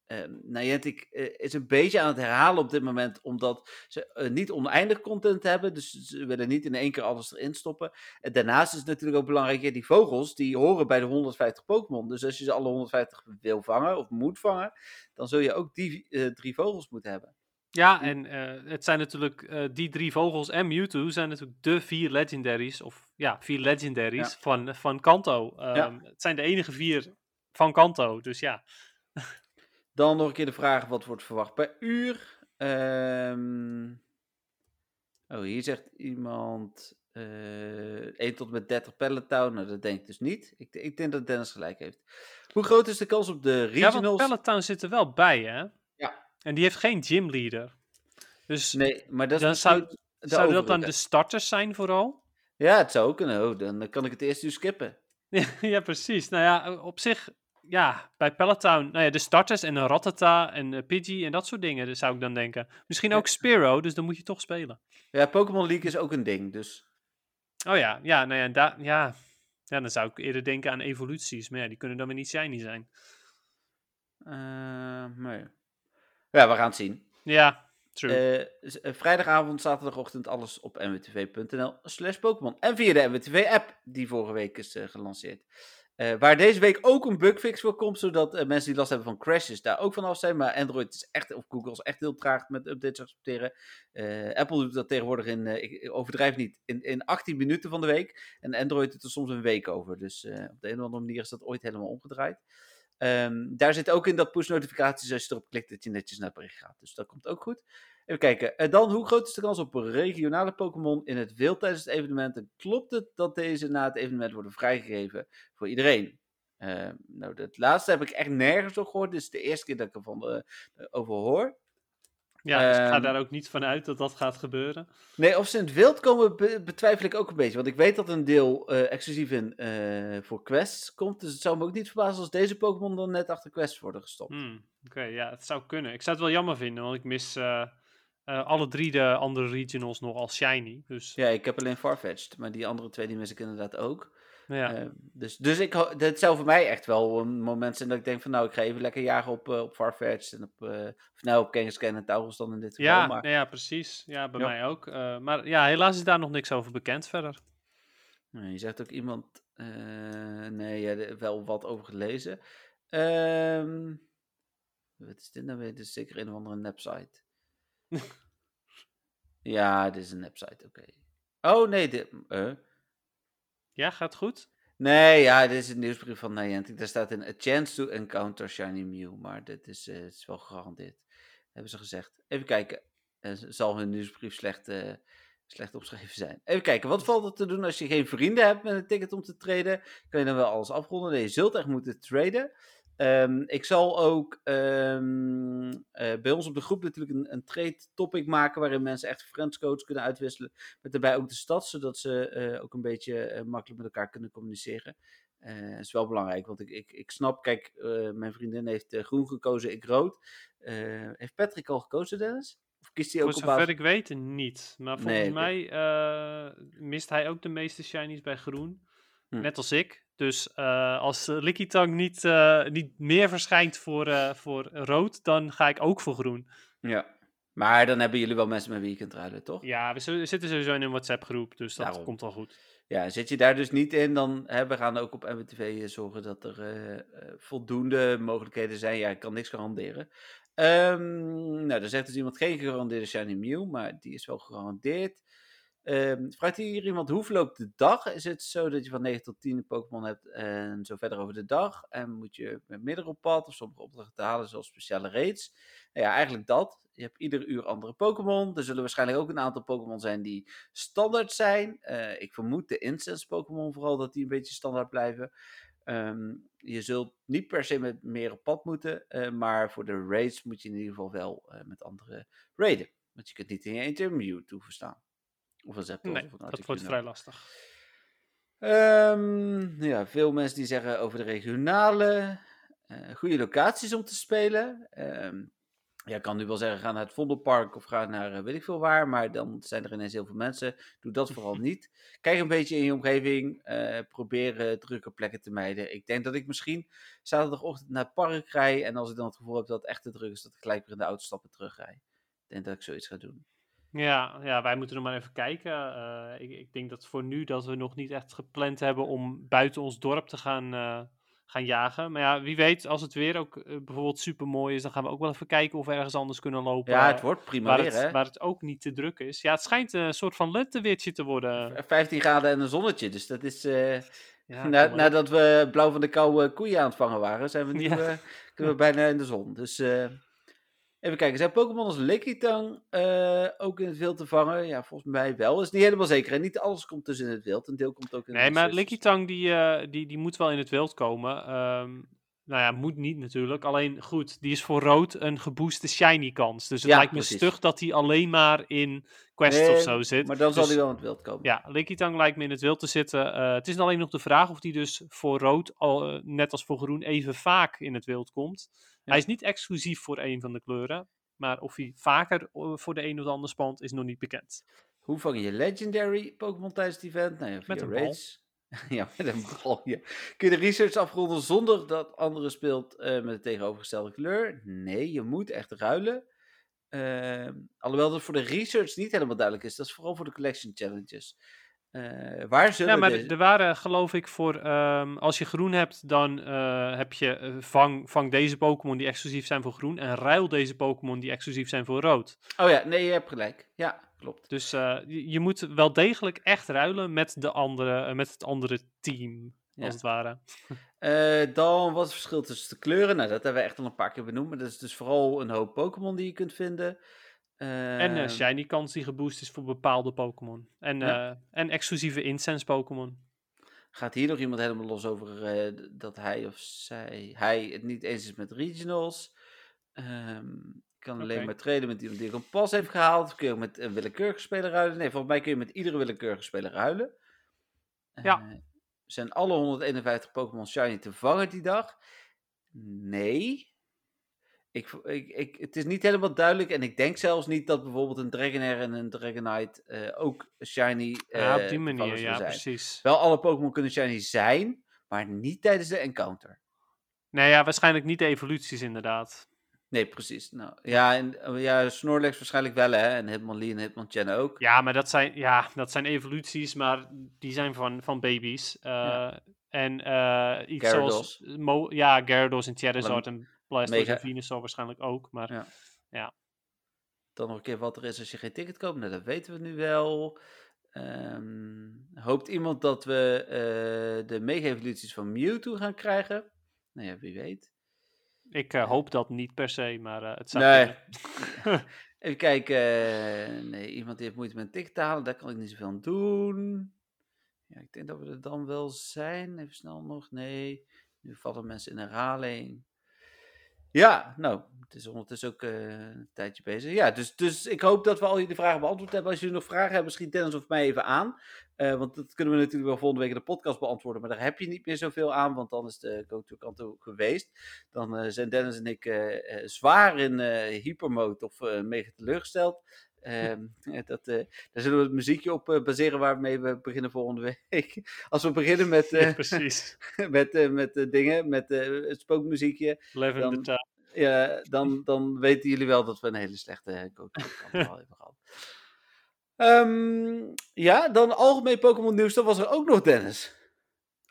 ehm, Uh, Niantic uh, is een beetje aan het herhalen op dit moment, omdat ze uh, niet oneindig content hebben. Dus ze willen niet in één keer alles erin stoppen. En daarnaast is het natuurlijk ook belangrijk, ja, die vogels, die horen bij de 150 Pokémon. Dus als je ze alle 150 wil vangen, of moet vangen, dan zul je ook die drie vogels moeten hebben. Ja, en het zijn natuurlijk, die drie vogels en Mewtwo zijn natuurlijk de vier legendaries, of ja, vier legendaries ja. van, van Kanto. Um, ja. Het zijn de enige vier van Kanto, dus ja... *laughs* Dan nog een keer de vraag: wat wordt verwacht per uur? Um... Oh, hier zegt iemand uh, 1 tot met 30 Peloton. Nou, dat denk ik dus niet. Ik, ik, denk dat Dennis gelijk heeft. Hoe groot is de kans op de regionals? Ja, want zit er wel bij, hè? Ja. En die heeft geen gymleader. Dus nee, maar dat dan zou, zou dat dan de starters zijn vooral? Ja, het zou kunnen. Oh, dan kan ik het eerst uur skippen. *laughs* ja, precies. Nou ja, op zich ja, bij Peloton, nou ja, de starters en een Rattata en uh, Pidgey en dat soort dingen, dus zou ik dan denken. Misschien ook Spiro, dus dan moet je toch spelen. Ja, Pokémon League is ook een ding, dus. Oh ja, ja, nou ja, da ja. ja, dan zou ik eerder denken aan evoluties, maar ja, die kunnen dan weer niet shiny zijn. Uh, nee. Ja, we gaan het zien. Ja, true. Uh, vrijdagavond, zaterdagochtend, alles op mwtv.nl slash Pokémon. En via de MWTV-app, die vorige week is gelanceerd. Uh, waar deze week ook een bugfix voor komt, zodat uh, mensen die last hebben van crashes daar ook vanaf zijn. Maar Android is echt, of Google is echt heel traag met updates accepteren. Uh, Apple doet dat tegenwoordig in, ik overdrijf niet, in, in 18 minuten van de week. En Android doet er soms een week over. Dus op de een of andere manier is dat ooit helemaal omgedraaid. Um, daar zit ook in dat push notificaties als je erop klikt dat je netjes naar bericht gaat. Dus dat komt ook goed. Even kijken. En dan, hoe groot is de kans op regionale Pokémon in het wild tijdens het evenement? En klopt het dat deze na het evenement worden vrijgegeven voor iedereen? Uh, nou, dat laatste heb ik echt nergens op gehoord. Dit is de eerste keer dat ik ervan uh, over hoor. Ja, dus ik ga um, daar ook niet van uit dat dat gaat gebeuren. Nee, of ze in het wild komen, be betwijfel ik ook een beetje. Want ik weet dat een deel uh, exclusief in, uh, voor quests komt. Dus het zou me ook niet verbazen als deze Pokémon dan net achter quests worden gestopt. Hmm, Oké, okay, ja, het zou kunnen. Ik zou het wel jammer vinden, want ik mis uh, alle drie de andere regionals nog als shiny. Dus... Ja, ik heb alleen Farfetch'd, maar die andere twee die mis ik inderdaad ook. Ja. Uh, dus dus ik, dat zou voor mij echt wel een moment zijn dat ik denk van nou, ik ga even lekker jagen op, uh, op Farfetch'd en op, of nou op Kangaskhan en Taurus dan in dit geval. Ja, maar... ja precies. Ja, bij ja. mij ook. maar ja, helaas is daar nog niks over bekend verder. Nee, je zegt ook iemand, nee, ja, wel wat over gelezen. Um, Wat is dit nou weer? Dit is zeker een of andere nepsite. Ja, dit is een nepsite, oké. Oh, nee, dit... eh? Ja, gaat goed? Nee, ja, dit is een nieuwsbrief van Niantic. Daar staat in A chance to encounter Shiny Mew. Maar dit is, eh, is wel gegarandeerd. Hebben ze gezegd. Even kijken. Eh, zal hun nieuwsbrief slecht, eh, slecht opgeschreven zijn. Even kijken. Wat valt er te doen als je geen vrienden hebt met een ticket om te traden? Kan je dan wel alles afronden? Nee, je zult echt moeten traden. Ehm, ik zal ook ehm, eh, bij ons op de groep natuurlijk een, een trade topic maken. Waarin mensen echt friendscodes kunnen uitwisselen. Met daarbij ook de stad. Zodat ze eh, ook een beetje eh, makkelijk met elkaar kunnen communiceren. Dat is wel belangrijk, want ik, ik, ik snap, kijk, mijn vriendin heeft groen gekozen, ik rood. Heeft Patrick al gekozen, Dennis? Of kiest hij ook Voor op basis... zover ik weet niet. Maar volgens Nee, mij mist hij ook de meeste shinies bij groen. Hm. Net als ik. Dus eh, als Lickitung niet, eh, niet meer verschijnt voor, eh, voor rood, dan ga ik ook voor groen. Ja, maar dan hebben jullie wel mensen met wie je kunt ruilen, toch? Ja, we, zitten sowieso in een WhatsApp groep, dus dat Daarom. komt wel goed. Ja, zit je daar dus niet in, dan hè, we gaan ook op MWTV zorgen dat er voldoende mogelijkheden zijn. Ja, ik kan niks garanderen. Ehm, nou, er zegt dus iemand geen gegarandeerde Shiny Mew, maar die is wel gegarandeerd. Ehm, vraagt hier iemand hoe verloopt de dag? Is het zo dat je van 9 tot 10 een Pokémon hebt en zo verder over de dag? En moet je met meerdere op pad of sommige opdrachten te halen, zoals speciale raids? Nou ja, eigenlijk dat. Je hebt ieder uur andere Pokémon. Er zullen waarschijnlijk ook een aantal Pokémon zijn die standaard zijn. Eh, ik vermoed de incense Pokémon vooral dat die een beetje standaard blijven. Ehm, je zult niet per se met meer op pad moeten, eh, maar voor de raids moet je in ieder geval wel eh, met andere raiden. Want je kunt niet in je eentje een Mewtwo verstaan. Of een Zapdos Nee, of een dat Articuno. wordt vrij lastig. Ehm, ja, veel mensen die zeggen over de regionale. eh, goede locaties om te spelen. Ehm, ja, ik kan nu wel zeggen, ga naar het Vondelpark of ga naar eh, weet ik veel waar. Maar dan zijn er ineens heel veel mensen. Doe dat vooral *laughs* niet. Kijk een beetje in je omgeving. eh, probeer drukke plekken te mijden. Ik denk dat ik misschien zaterdagochtend naar het park rij. En als ik dan het gevoel heb dat het echt te druk is, dat ik gelijk weer in de auto stappen terugrij. Ik denk dat ik zoiets ga doen. Ja, ja, wij moeten nog maar even kijken. Eh, ik, ik denk dat voor nu dat we nog niet echt gepland hebben om buiten ons dorp te gaan, eh, gaan jagen. Maar ja, wie weet, als het weer ook eh, bijvoorbeeld super mooi is, dan gaan we ook wel even kijken of we ergens anders kunnen lopen. Ja, het wordt prima waar, weer, het, hè? waar het ook niet te druk is. Ja, het schijnt een soort van lenteweertje te worden. 15 graden en een zonnetje. Dus dat is. Ja, *laughs* Na, nadat we blauw van de koude koeien aan het vangen waren, zijn we nu, Ja. kunnen we bijna in de zon. Dus even kijken. Zijn Pokémon als Lickitung eh ook in het wild te vangen? Ja, volgens mij wel. Is niet helemaal zeker. En niet alles komt dus in het wild. Een deel komt ook in Nee, het maar research. Lickitung die, eh, die, die moet wel in het wild komen. Ehm, nou ja, moet niet natuurlijk. Alleen goed, die is voor rood een gebooste shiny kans. Dus het Ja, lijkt me precies. stug dat hij alleen maar in quest Nee, of zo zit. Maar dan zal Dus- hij wel in het wild komen. Ja, Lickitung lijkt me in het wild te zitten. Eh, het is alleen nog de vraag of die dus voor rood, al, eh, net als voor groen, even vaak in het wild komt. Hij is niet exclusief voor een van de kleuren. Maar of hij vaker eh, voor de een of de ander spant, is nog niet bekend. Hoe vang je Legendary Pokémon tijdens het event? Nou ja, Met een bal. *laughs* ja, met een bal. Ja. Kun je de research afronden zonder dat andere speelt eh, met de tegenovergestelde kleur? Nee, je moet echt ruilen. Ehm, alhoewel dat voor de research niet helemaal duidelijk is. Dat is vooral voor de collection challenges. Eh, waar zullen Ja, maar deze- er waren geloof ik voor, ehm, als je groen hebt, dan eh, heb je vang, vang deze Pokémon die exclusief zijn voor groen. En ruil deze Pokémon die exclusief zijn voor rood. Oh ja, nee, je hebt gelijk. Ja, klopt. Dus eh, je, je moet wel degelijk echt ruilen met, de andere, eh, met het andere team, Ja. als het ware. Eh, dan, wat is het verschil tussen de kleuren? Nou, dat hebben we echt al een paar keer benoemd. Maar dat is dus vooral een hoop Pokémon die je kunt vinden. En eh Ehm, shiny kans die geboost is voor bepaalde Pokémon. En, Ja. en exclusieve incense Pokémon. Gaat hier nog iemand helemaal los over dat hij of zij hij het niet eens is met regionals? Ehm kan alleen maar traden met iemand die een pas heeft gehaald. Kun je ook met een willekeurige speler ruilen? Nee, volgens mij kun je met iedere willekeurige speler ruilen. Ja. Eh, zijn alle 151 Pokémon Shiny te vangen die dag? Nee. Ik, ik, ik, het is niet helemaal duidelijk en ik denk zelfs niet dat bijvoorbeeld een Dragonair en een Dragonite eh, ook Shiny eh ja, op die te vangen manier, ja, zijn. precies. Wel, alle Pokémon kunnen shiny zijn, maar niet tijdens de encounter. Nee, ja, waarschijnlijk niet de evoluties inderdaad. Nee, precies. Nou, ja, en, eh, ja, Snorlax waarschijnlijk wel, hè. En Hitmonlee en Hitmonchan ook. Ja, maar dat zijn, ja, dat zijn evoluties, maar die zijn van, van baby's. Ja. En eh, iets Gyarados. zoals... Mo ja, Gyarados en Charizard en Blastoise en Venusaur waarschijnlijk ook. Maar Ja. Dan nog een keer wat er is als je geen ticket koopt. Nou, dat weten we nu wel. Ehm, hoopt iemand dat we de mega-evoluties van Mewtwo gaan krijgen? Nou ja, wie weet. Ik eh, hoop dat niet per se, maar eh, het zou Nee. *laughs* *laughs* Even kijken. eh, nee, iemand die heeft moeite met een ticket te halen. Daar kan ik niet zoveel aan doen. Ja, ik denk dat we er dan wel zijn. Even snel nog. Nee. Nu vallen mensen in herhaling. Ja, nou, het is ondertussen ook eh, een tijdje bezig. Ja, dus, dus ik hoop dat we al jullie vragen beantwoord hebben. Als jullie nog vragen hebben, schiet Dennis of mij even aan. Eh, want dat kunnen we natuurlijk wel volgende week in de podcast beantwoorden. Maar daar heb je niet meer zoveel aan, want dan is de go-to-kanto geweest. Dan eh, zijn Dennis en ik zwaar in hypermode of mega teleurgesteld. Ehm, *laughs* dat, eh, daar zullen we het muziekje op eh, baseren waarmee we beginnen volgende week. *laughs* Als we beginnen met, Ja, eh precies. *laughs* met, met dingen, met het spookmuziekje. Leven Dan-. Ja, dan, dan weten jullie wel dat we een hele slechte al hebben gehad. Ehm, ja, dan algemeen Pokémon nieuws. Dat was er ook nog, Dennis.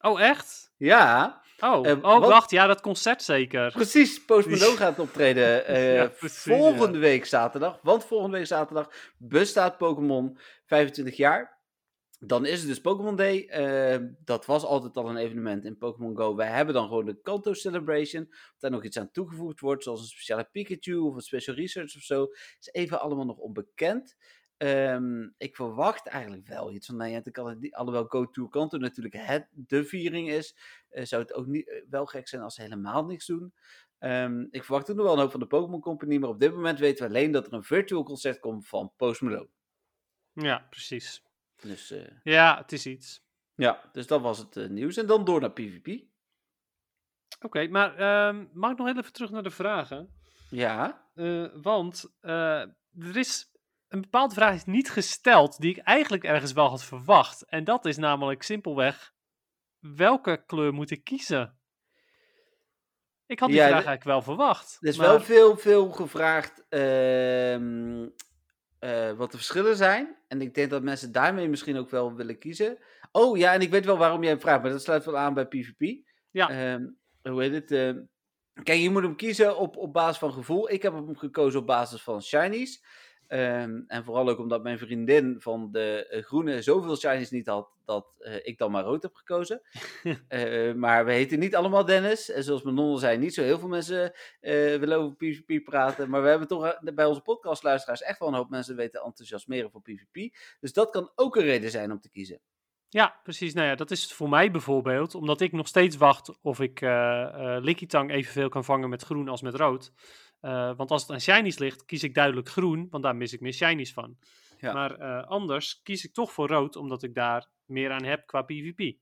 Oh, echt? Ja, Oh, Eh, oh wacht, ja, dat concert zeker. precies. Post *laughs* Malone gaat optreden *laughs* eh, Ja, precies, volgende week zaterdag. Want volgende week zaterdag bestaat Pokémon 25 jaar. Dan is het dus Pokémon Day. Eh, dat was altijd al een evenement in Pokémon Go. Wij hebben dan gewoon de Kanto Celebration. Of daar nog iets aan toegevoegd wordt, zoals een speciale Pikachu of een special research of zo. Is even allemaal nog onbekend. Ehm, ik verwacht eigenlijk wel iets van Niantic. Alhoewel Go to Kanto natuurlijk het, de viering is. eh, zou het ook niet, eh, wel gek zijn als ze helemaal niks doen. Ehm, ik verwacht ook nog wel een hoop van de Pokémon Company. Maar op dit moment weten we alleen dat er een virtual concert komt van Post Malone. Ja, precies. Dus eh, Ja, het is iets. ja, dus dat was het nieuws. En dan door naar PvP. Oké, maar ehm, mag ik nog heel even terug naar de vragen? Ja. Want eh, er is een bepaalde vraag is niet gesteld die ik eigenlijk ergens wel had verwacht. En dat is namelijk simpelweg, welke kleur moet ik kiezen? Ik had die Ja, vraag eigenlijk wel verwacht. Er is maar- wel veel, veel gevraagd ehm, eh, wat de verschillen zijn. En ik denk dat mensen daarmee misschien ook wel willen kiezen. Oh ja, en ik weet wel waarom jij hem vraagt, maar dat sluit wel aan bij PvP. Ja. Ehm, hoe heet het? ehm, kijk, je moet hem kiezen op, op basis van gevoel. Ik heb hem gekozen op basis van shinies. Ehm, en vooral ook omdat mijn vriendin van de eh, groene zoveel shinies niet had, dat eh, ik dan maar rood heb gekozen. *laughs* Eh, maar we heten niet allemaal Dennis. En zoals Manon zei, niet zo heel veel mensen willen over PvP praten. Maar we hebben toch bij onze podcastluisteraars echt wel een hoop mensen weten enthousiasmeren voor PvP. Dus dat kan ook een reden zijn om te kiezen. Ja, precies. Nou ja, dat is het voor mij bijvoorbeeld, omdat ik nog steeds wacht of ik eh Lickitung evenveel kan vangen met groen als met rood. Eh, want als het aan shinies ligt, kies ik duidelijk groen, want daar mis ik meer shinies van. Ja. Maar eh, anders kies ik toch voor rood, omdat ik daar meer aan heb qua PvP.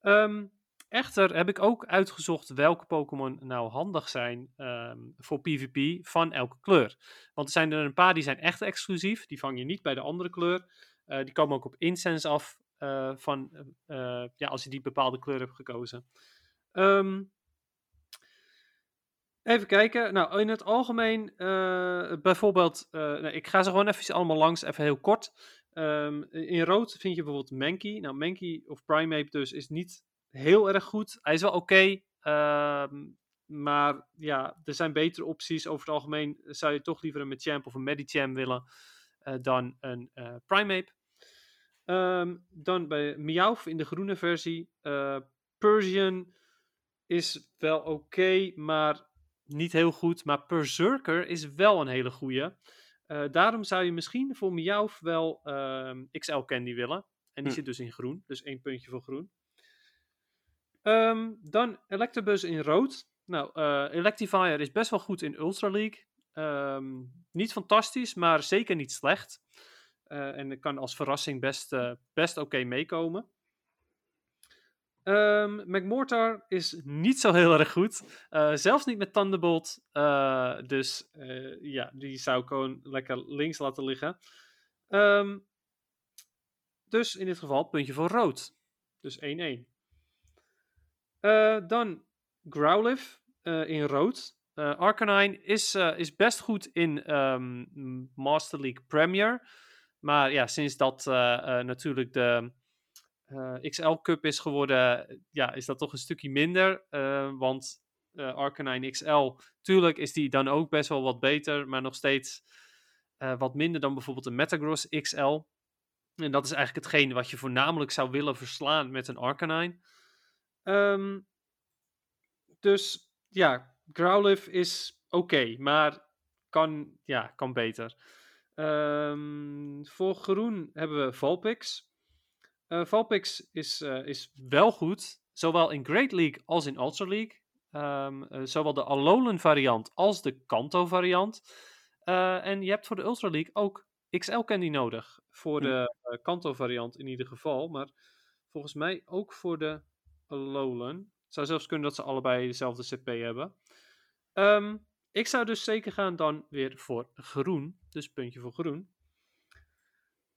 Ehm, echter heb ik ook uitgezocht welke Pokémon nou handig zijn ehm, voor PvP van elke kleur. Want er zijn er een paar die zijn echt exclusief, die vang je niet bij de andere kleur. Eh, die komen ook op incense af van, ja, als je die bepaalde kleur hebt gekozen. Ehm, even kijken. Nou, in het algemeen, eh, bijvoorbeeld, eh, ik ga ze gewoon even allemaal langs, even heel kort. Ehm, in rood vind je bijvoorbeeld Mankey. Nou, Mankey of Primeape dus is niet heel erg goed. Hij is wel oké, ehm, maar ja, er zijn betere opties. Over het algemeen zou je toch liever een Machamp of een Medicham willen eh, dan een Primeape. Ehm, dan bij Meowth in de groene versie. Persian is wel oké, maar niet heel goed. Maar Berserker is wel een hele goeie. Eh, daarom zou je misschien voor Meowth wel ehm, XL Candy willen. En die Hm. zit dus in groen. Dus één puntje voor groen. Ehm, dan Electabuzz in rood. Nou, eh Electivire is best wel goed in Ultra League. Ehm, niet fantastisch, maar zeker niet slecht. Eh, en kan als verrassing best, best oké meekomen. Ehm McMortar is niet zo heel erg goed. Eh, zelfs niet met Thunderbolt. Eh, dus eh, ja, die zou ik gewoon lekker links laten liggen. Ehm, dus in dit geval puntje voor rood. Dus 1-1. Eh, dan Growlithe eh, in rood. Arcanine is, is best goed in ehm, Master League Premier. Maar ja, sinds dat natuurlijk de XL Cup is geworden, ja, is dat toch een stukje minder. eh, want uh, Arcanine XL. Tuurlijk is die dan ook best wel wat beter, maar nog steeds wat minder dan bijvoorbeeld een Metagross XL. En dat is eigenlijk hetgeen wat je voornamelijk zou willen verslaan met een Arcanine. Um, dus ja, Growlithe is oké, maar kan, ja, kan beter. Um, voor groen hebben we Valpix. Uh, Valpix is, uh, is wel goed, zowel in Great League als in Ultra League. Um, uh, zowel de Alolan variant als de Kanto variant. en je hebt voor de Ultra League ook XL Candy nodig. Voor de Kanto variant in ieder geval. Maar volgens mij ook voor de Alolan. Het zou zelfs kunnen dat ze allebei dezelfde CP hebben. Um, ik zou dus zeker gaan dan weer voor groen. Dus puntje voor groen.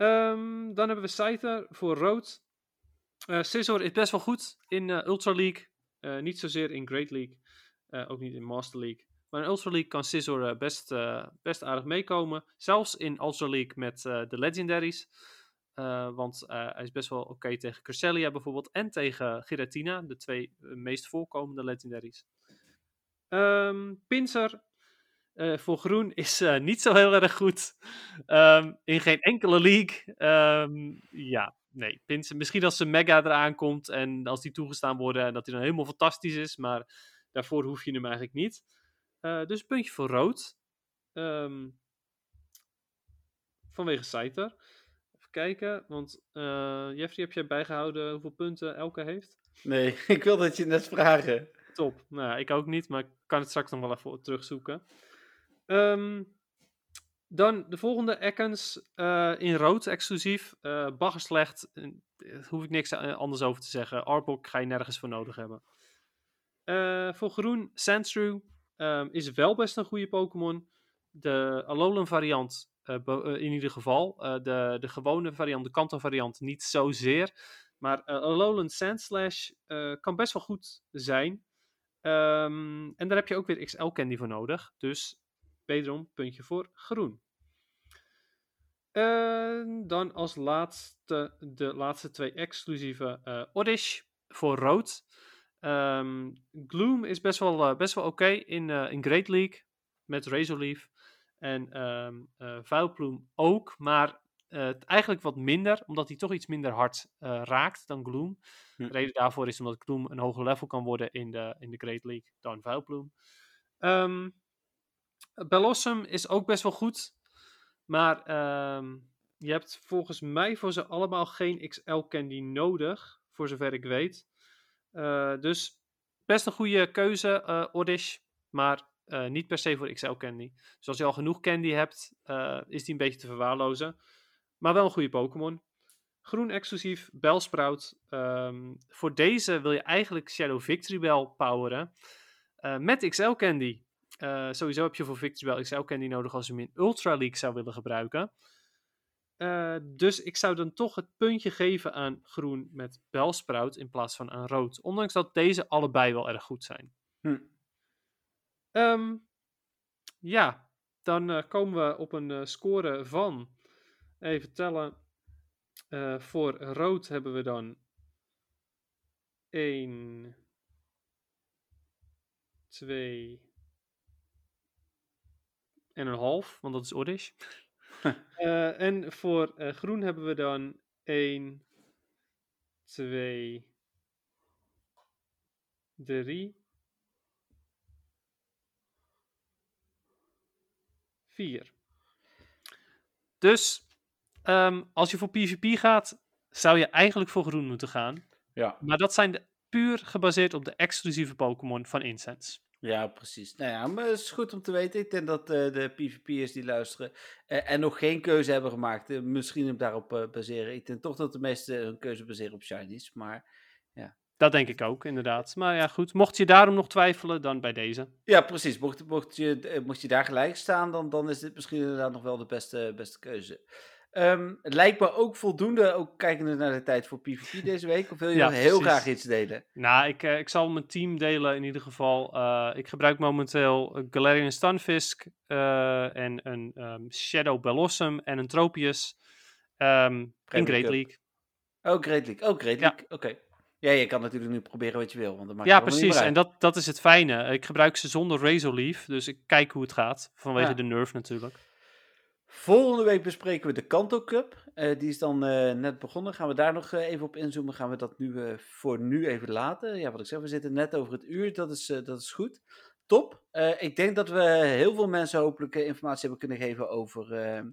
Um, dan hebben we Scyther voor rood. Uh, Scizor is best wel goed in uh, Ultra League. Uh, niet zozeer in Great League. ook niet in Master League. Maar in Ultra League kan Scizor best, best aardig meekomen. Zelfs in Ultra League met de Legendaries. want hij is best wel oké tegen Cresselia bijvoorbeeld. En tegen Giratina. De twee meest voorkomende Legendaries. Um, uh, voor groen is uh, niet zo heel erg goed. Um, in geen enkele league. Um, ja, nee. Misschien als ze mega eraan komt en als die toegestaan worden en dat hij dan helemaal fantastisch is. Maar daarvoor hoef je hem eigenlijk niet. Uh, dus puntje voor rood. Um, vanwege Scyther. Even kijken, want Jeffrey, heb jij bijgehouden hoeveel punten elke heeft? Nee, *laughs* ik wilde het je net vragen. Top. Nou, ik ook niet, maar ik kan het straks nog wel even terugzoeken. Um, dan de volgende Ekans uh, in rood exclusief. Uh, bagger slecht. Daar hoef ik niks anders over te zeggen. Arbok ga je nergens voor nodig hebben. Voor groen, Sandshrew um, is wel best een goede Pokémon. De Alolan variant in ieder geval. de, de gewone variant, de Kanto variant niet zozeer. Maar Alolan Sandslash kan best wel goed zijn. Um, en daar heb je ook weer XL Candy voor nodig. Dus wederom puntje voor groen. En dan als laatste de laatste twee exclusieve uh, Oddish voor rood. Um, Gloom is best wel, uh, best wel oké okay in, uh, in Great League met Razorleaf. En um, uh, Vuilploem ook, maar eigenlijk wat minder, omdat hij toch iets minder hard raakt dan Gloom. Hm. De reden daarvoor is omdat Gloom een hoger level kan worden in de, in de Great League dan Vuilploem. Um, Bellossom is ook best wel goed. Maar ehm, je hebt volgens mij voor ze allemaal geen XL candy nodig. Voor zover ik weet. Uh, dus best een goede keuze, uh. Maar uh, niet per se voor XL candy. Dus als je al genoeg candy hebt, is die een beetje te verwaarlozen. Maar wel een goede Pokémon. Groen exclusief, Bellsprout. Um, voor deze wil je eigenlijk Shadow Victory Bell poweren. met XL candy. Uh, sowieso heb je voor Victor XL Candy nodig als je hem in Ultra League zou willen gebruiken. Uh, dus ik zou dan toch het puntje geven aan groen met Belsprout in plaats van aan rood. Ondanks dat deze allebei wel erg goed zijn. Hm. Um, ja, dan uh, komen we op een score van. Even tellen. voor rood hebben we dan 1, 2, en een half, want dat is Oddish. uh, *laughs* en voor uh, groen hebben we dan 1, 2, 3, 4. Dus um, als je voor PvP gaat, zou je eigenlijk voor groen moeten gaan. Ja. Maar dat zijn de, puur gebaseerd op de exclusieve Pokémon van Incense. Ja, precies. Nou ja, maar het is goed om te weten. Ik denk dat uh, de PvP'ers die luisteren uh, en nog geen keuze hebben gemaakt, uh, misschien hem daarop baseren. Ik denk toch dat de meeste hun keuze baseren op shinies, maar ja. Dat denk ik ook, inderdaad. Maar ja, goed. Mocht je daarom nog twijfelen, dan bij deze. Ja, precies. Mocht, mocht, je, mocht je daar gelijk staan, dan, dan is dit misschien inderdaad nog wel de beste, beste keuze. Um, het lijkt me ook voldoende, ook kijkende naar de tijd voor PvP *laughs* deze week. Of wil je ja, nog heel graag iets delen? Nou, ik, uh, ik zal mijn team delen in ieder geval. Uh, ik gebruik momenteel Galarian Stunfisk uh, en een um, Shadow Bellossom en een Tropius um, in Great League. Oh, Great League. Oh, Great League. Ja. Oké. Okay. Ja, je kan natuurlijk nu proberen wat je wil. Want dat maakt Ja, precies. En dat, dat is het fijne. Ik gebruik ze zonder Razor Leaf, dus ik kijk hoe het gaat. Vanwege Ja. de nerve natuurlijk. Volgende week bespreken we de Kanto Cup. Eh, die is dan eh, net begonnen. Gaan we daar nog eh, even op inzoomen? Gaan we dat nu voor nu even laten? Ja, wat ik zeg, we zitten net over het uur. Dat is, dat is goed. Top. Ik denk dat we heel veel mensen hopelijk informatie hebben kunnen geven over,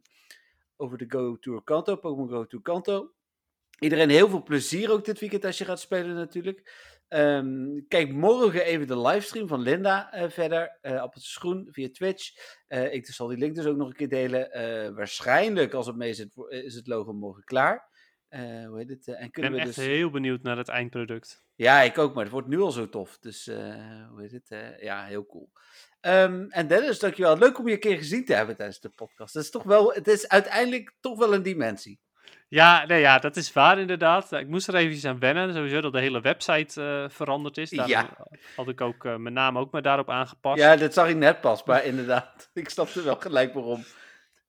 over de Go Tour Kanto, Pokémon Go Tour Kanto. Iedereen heel veel plezier ook dit weekend als je gaat spelen natuurlijk. Ehm, kijk morgen even de livestream van Linda eh, verder. eh Appeltjes Groen via Twitch. Eh, ik zal die link dus ook nog een keer delen. Waarschijnlijk, als het mee zit, is het logo morgen klaar. Hoe heet het? en Ik kunnen ben we echt dus... heel benieuwd naar het eindproduct. Ja, ik ook, maar het wordt nu al zo tof. Dus, hoe heet het? ja, heel cool. Ehm, en Dennis, dankjewel. Leuk om je een keer gezien te hebben tijdens de podcast. Het is toch wel, het is uiteindelijk toch wel een dimensie. Ja, nee, ja, dat is waar inderdaad. Ik moest er even aan wennen. Sowieso dat de hele website eh, veranderd is. Daarom Ja. had ik ook eh, mijn naam ook maar daarop aangepast. Ja, dat zag ik net pas, maar inderdaad, *laughs* ik snapte wel gelijk waarom.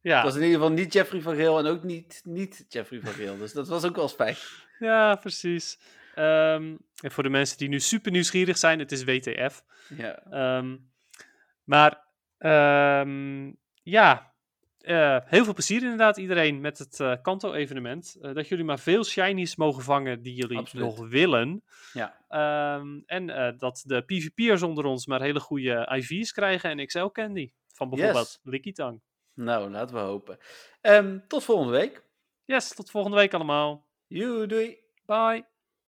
ja. Het was in ieder geval niet Jeffrey van Geel en ook niet, niet Jeffrey van Geel. Dus dat was ook wel fijn. Ja, precies. Ehm, en voor de mensen die nu super nieuwsgierig zijn, het is WTF. Ja. Ehm, maar ehm, ja, eh, heel veel plezier inderdaad iedereen met het eh, Kanto-evenement. Eh, dat jullie maar veel shinies mogen vangen die jullie Absoluut. nog willen. Ja. Ehm, en dat de PvP'ers onder ons maar hele goede IV's krijgen en XL Candy. Van bijvoorbeeld Yes. Lickitung. Nou, laten we hopen. Ehm, tot volgende week. Yes, tot volgende week allemaal. Joe, doei. Bye.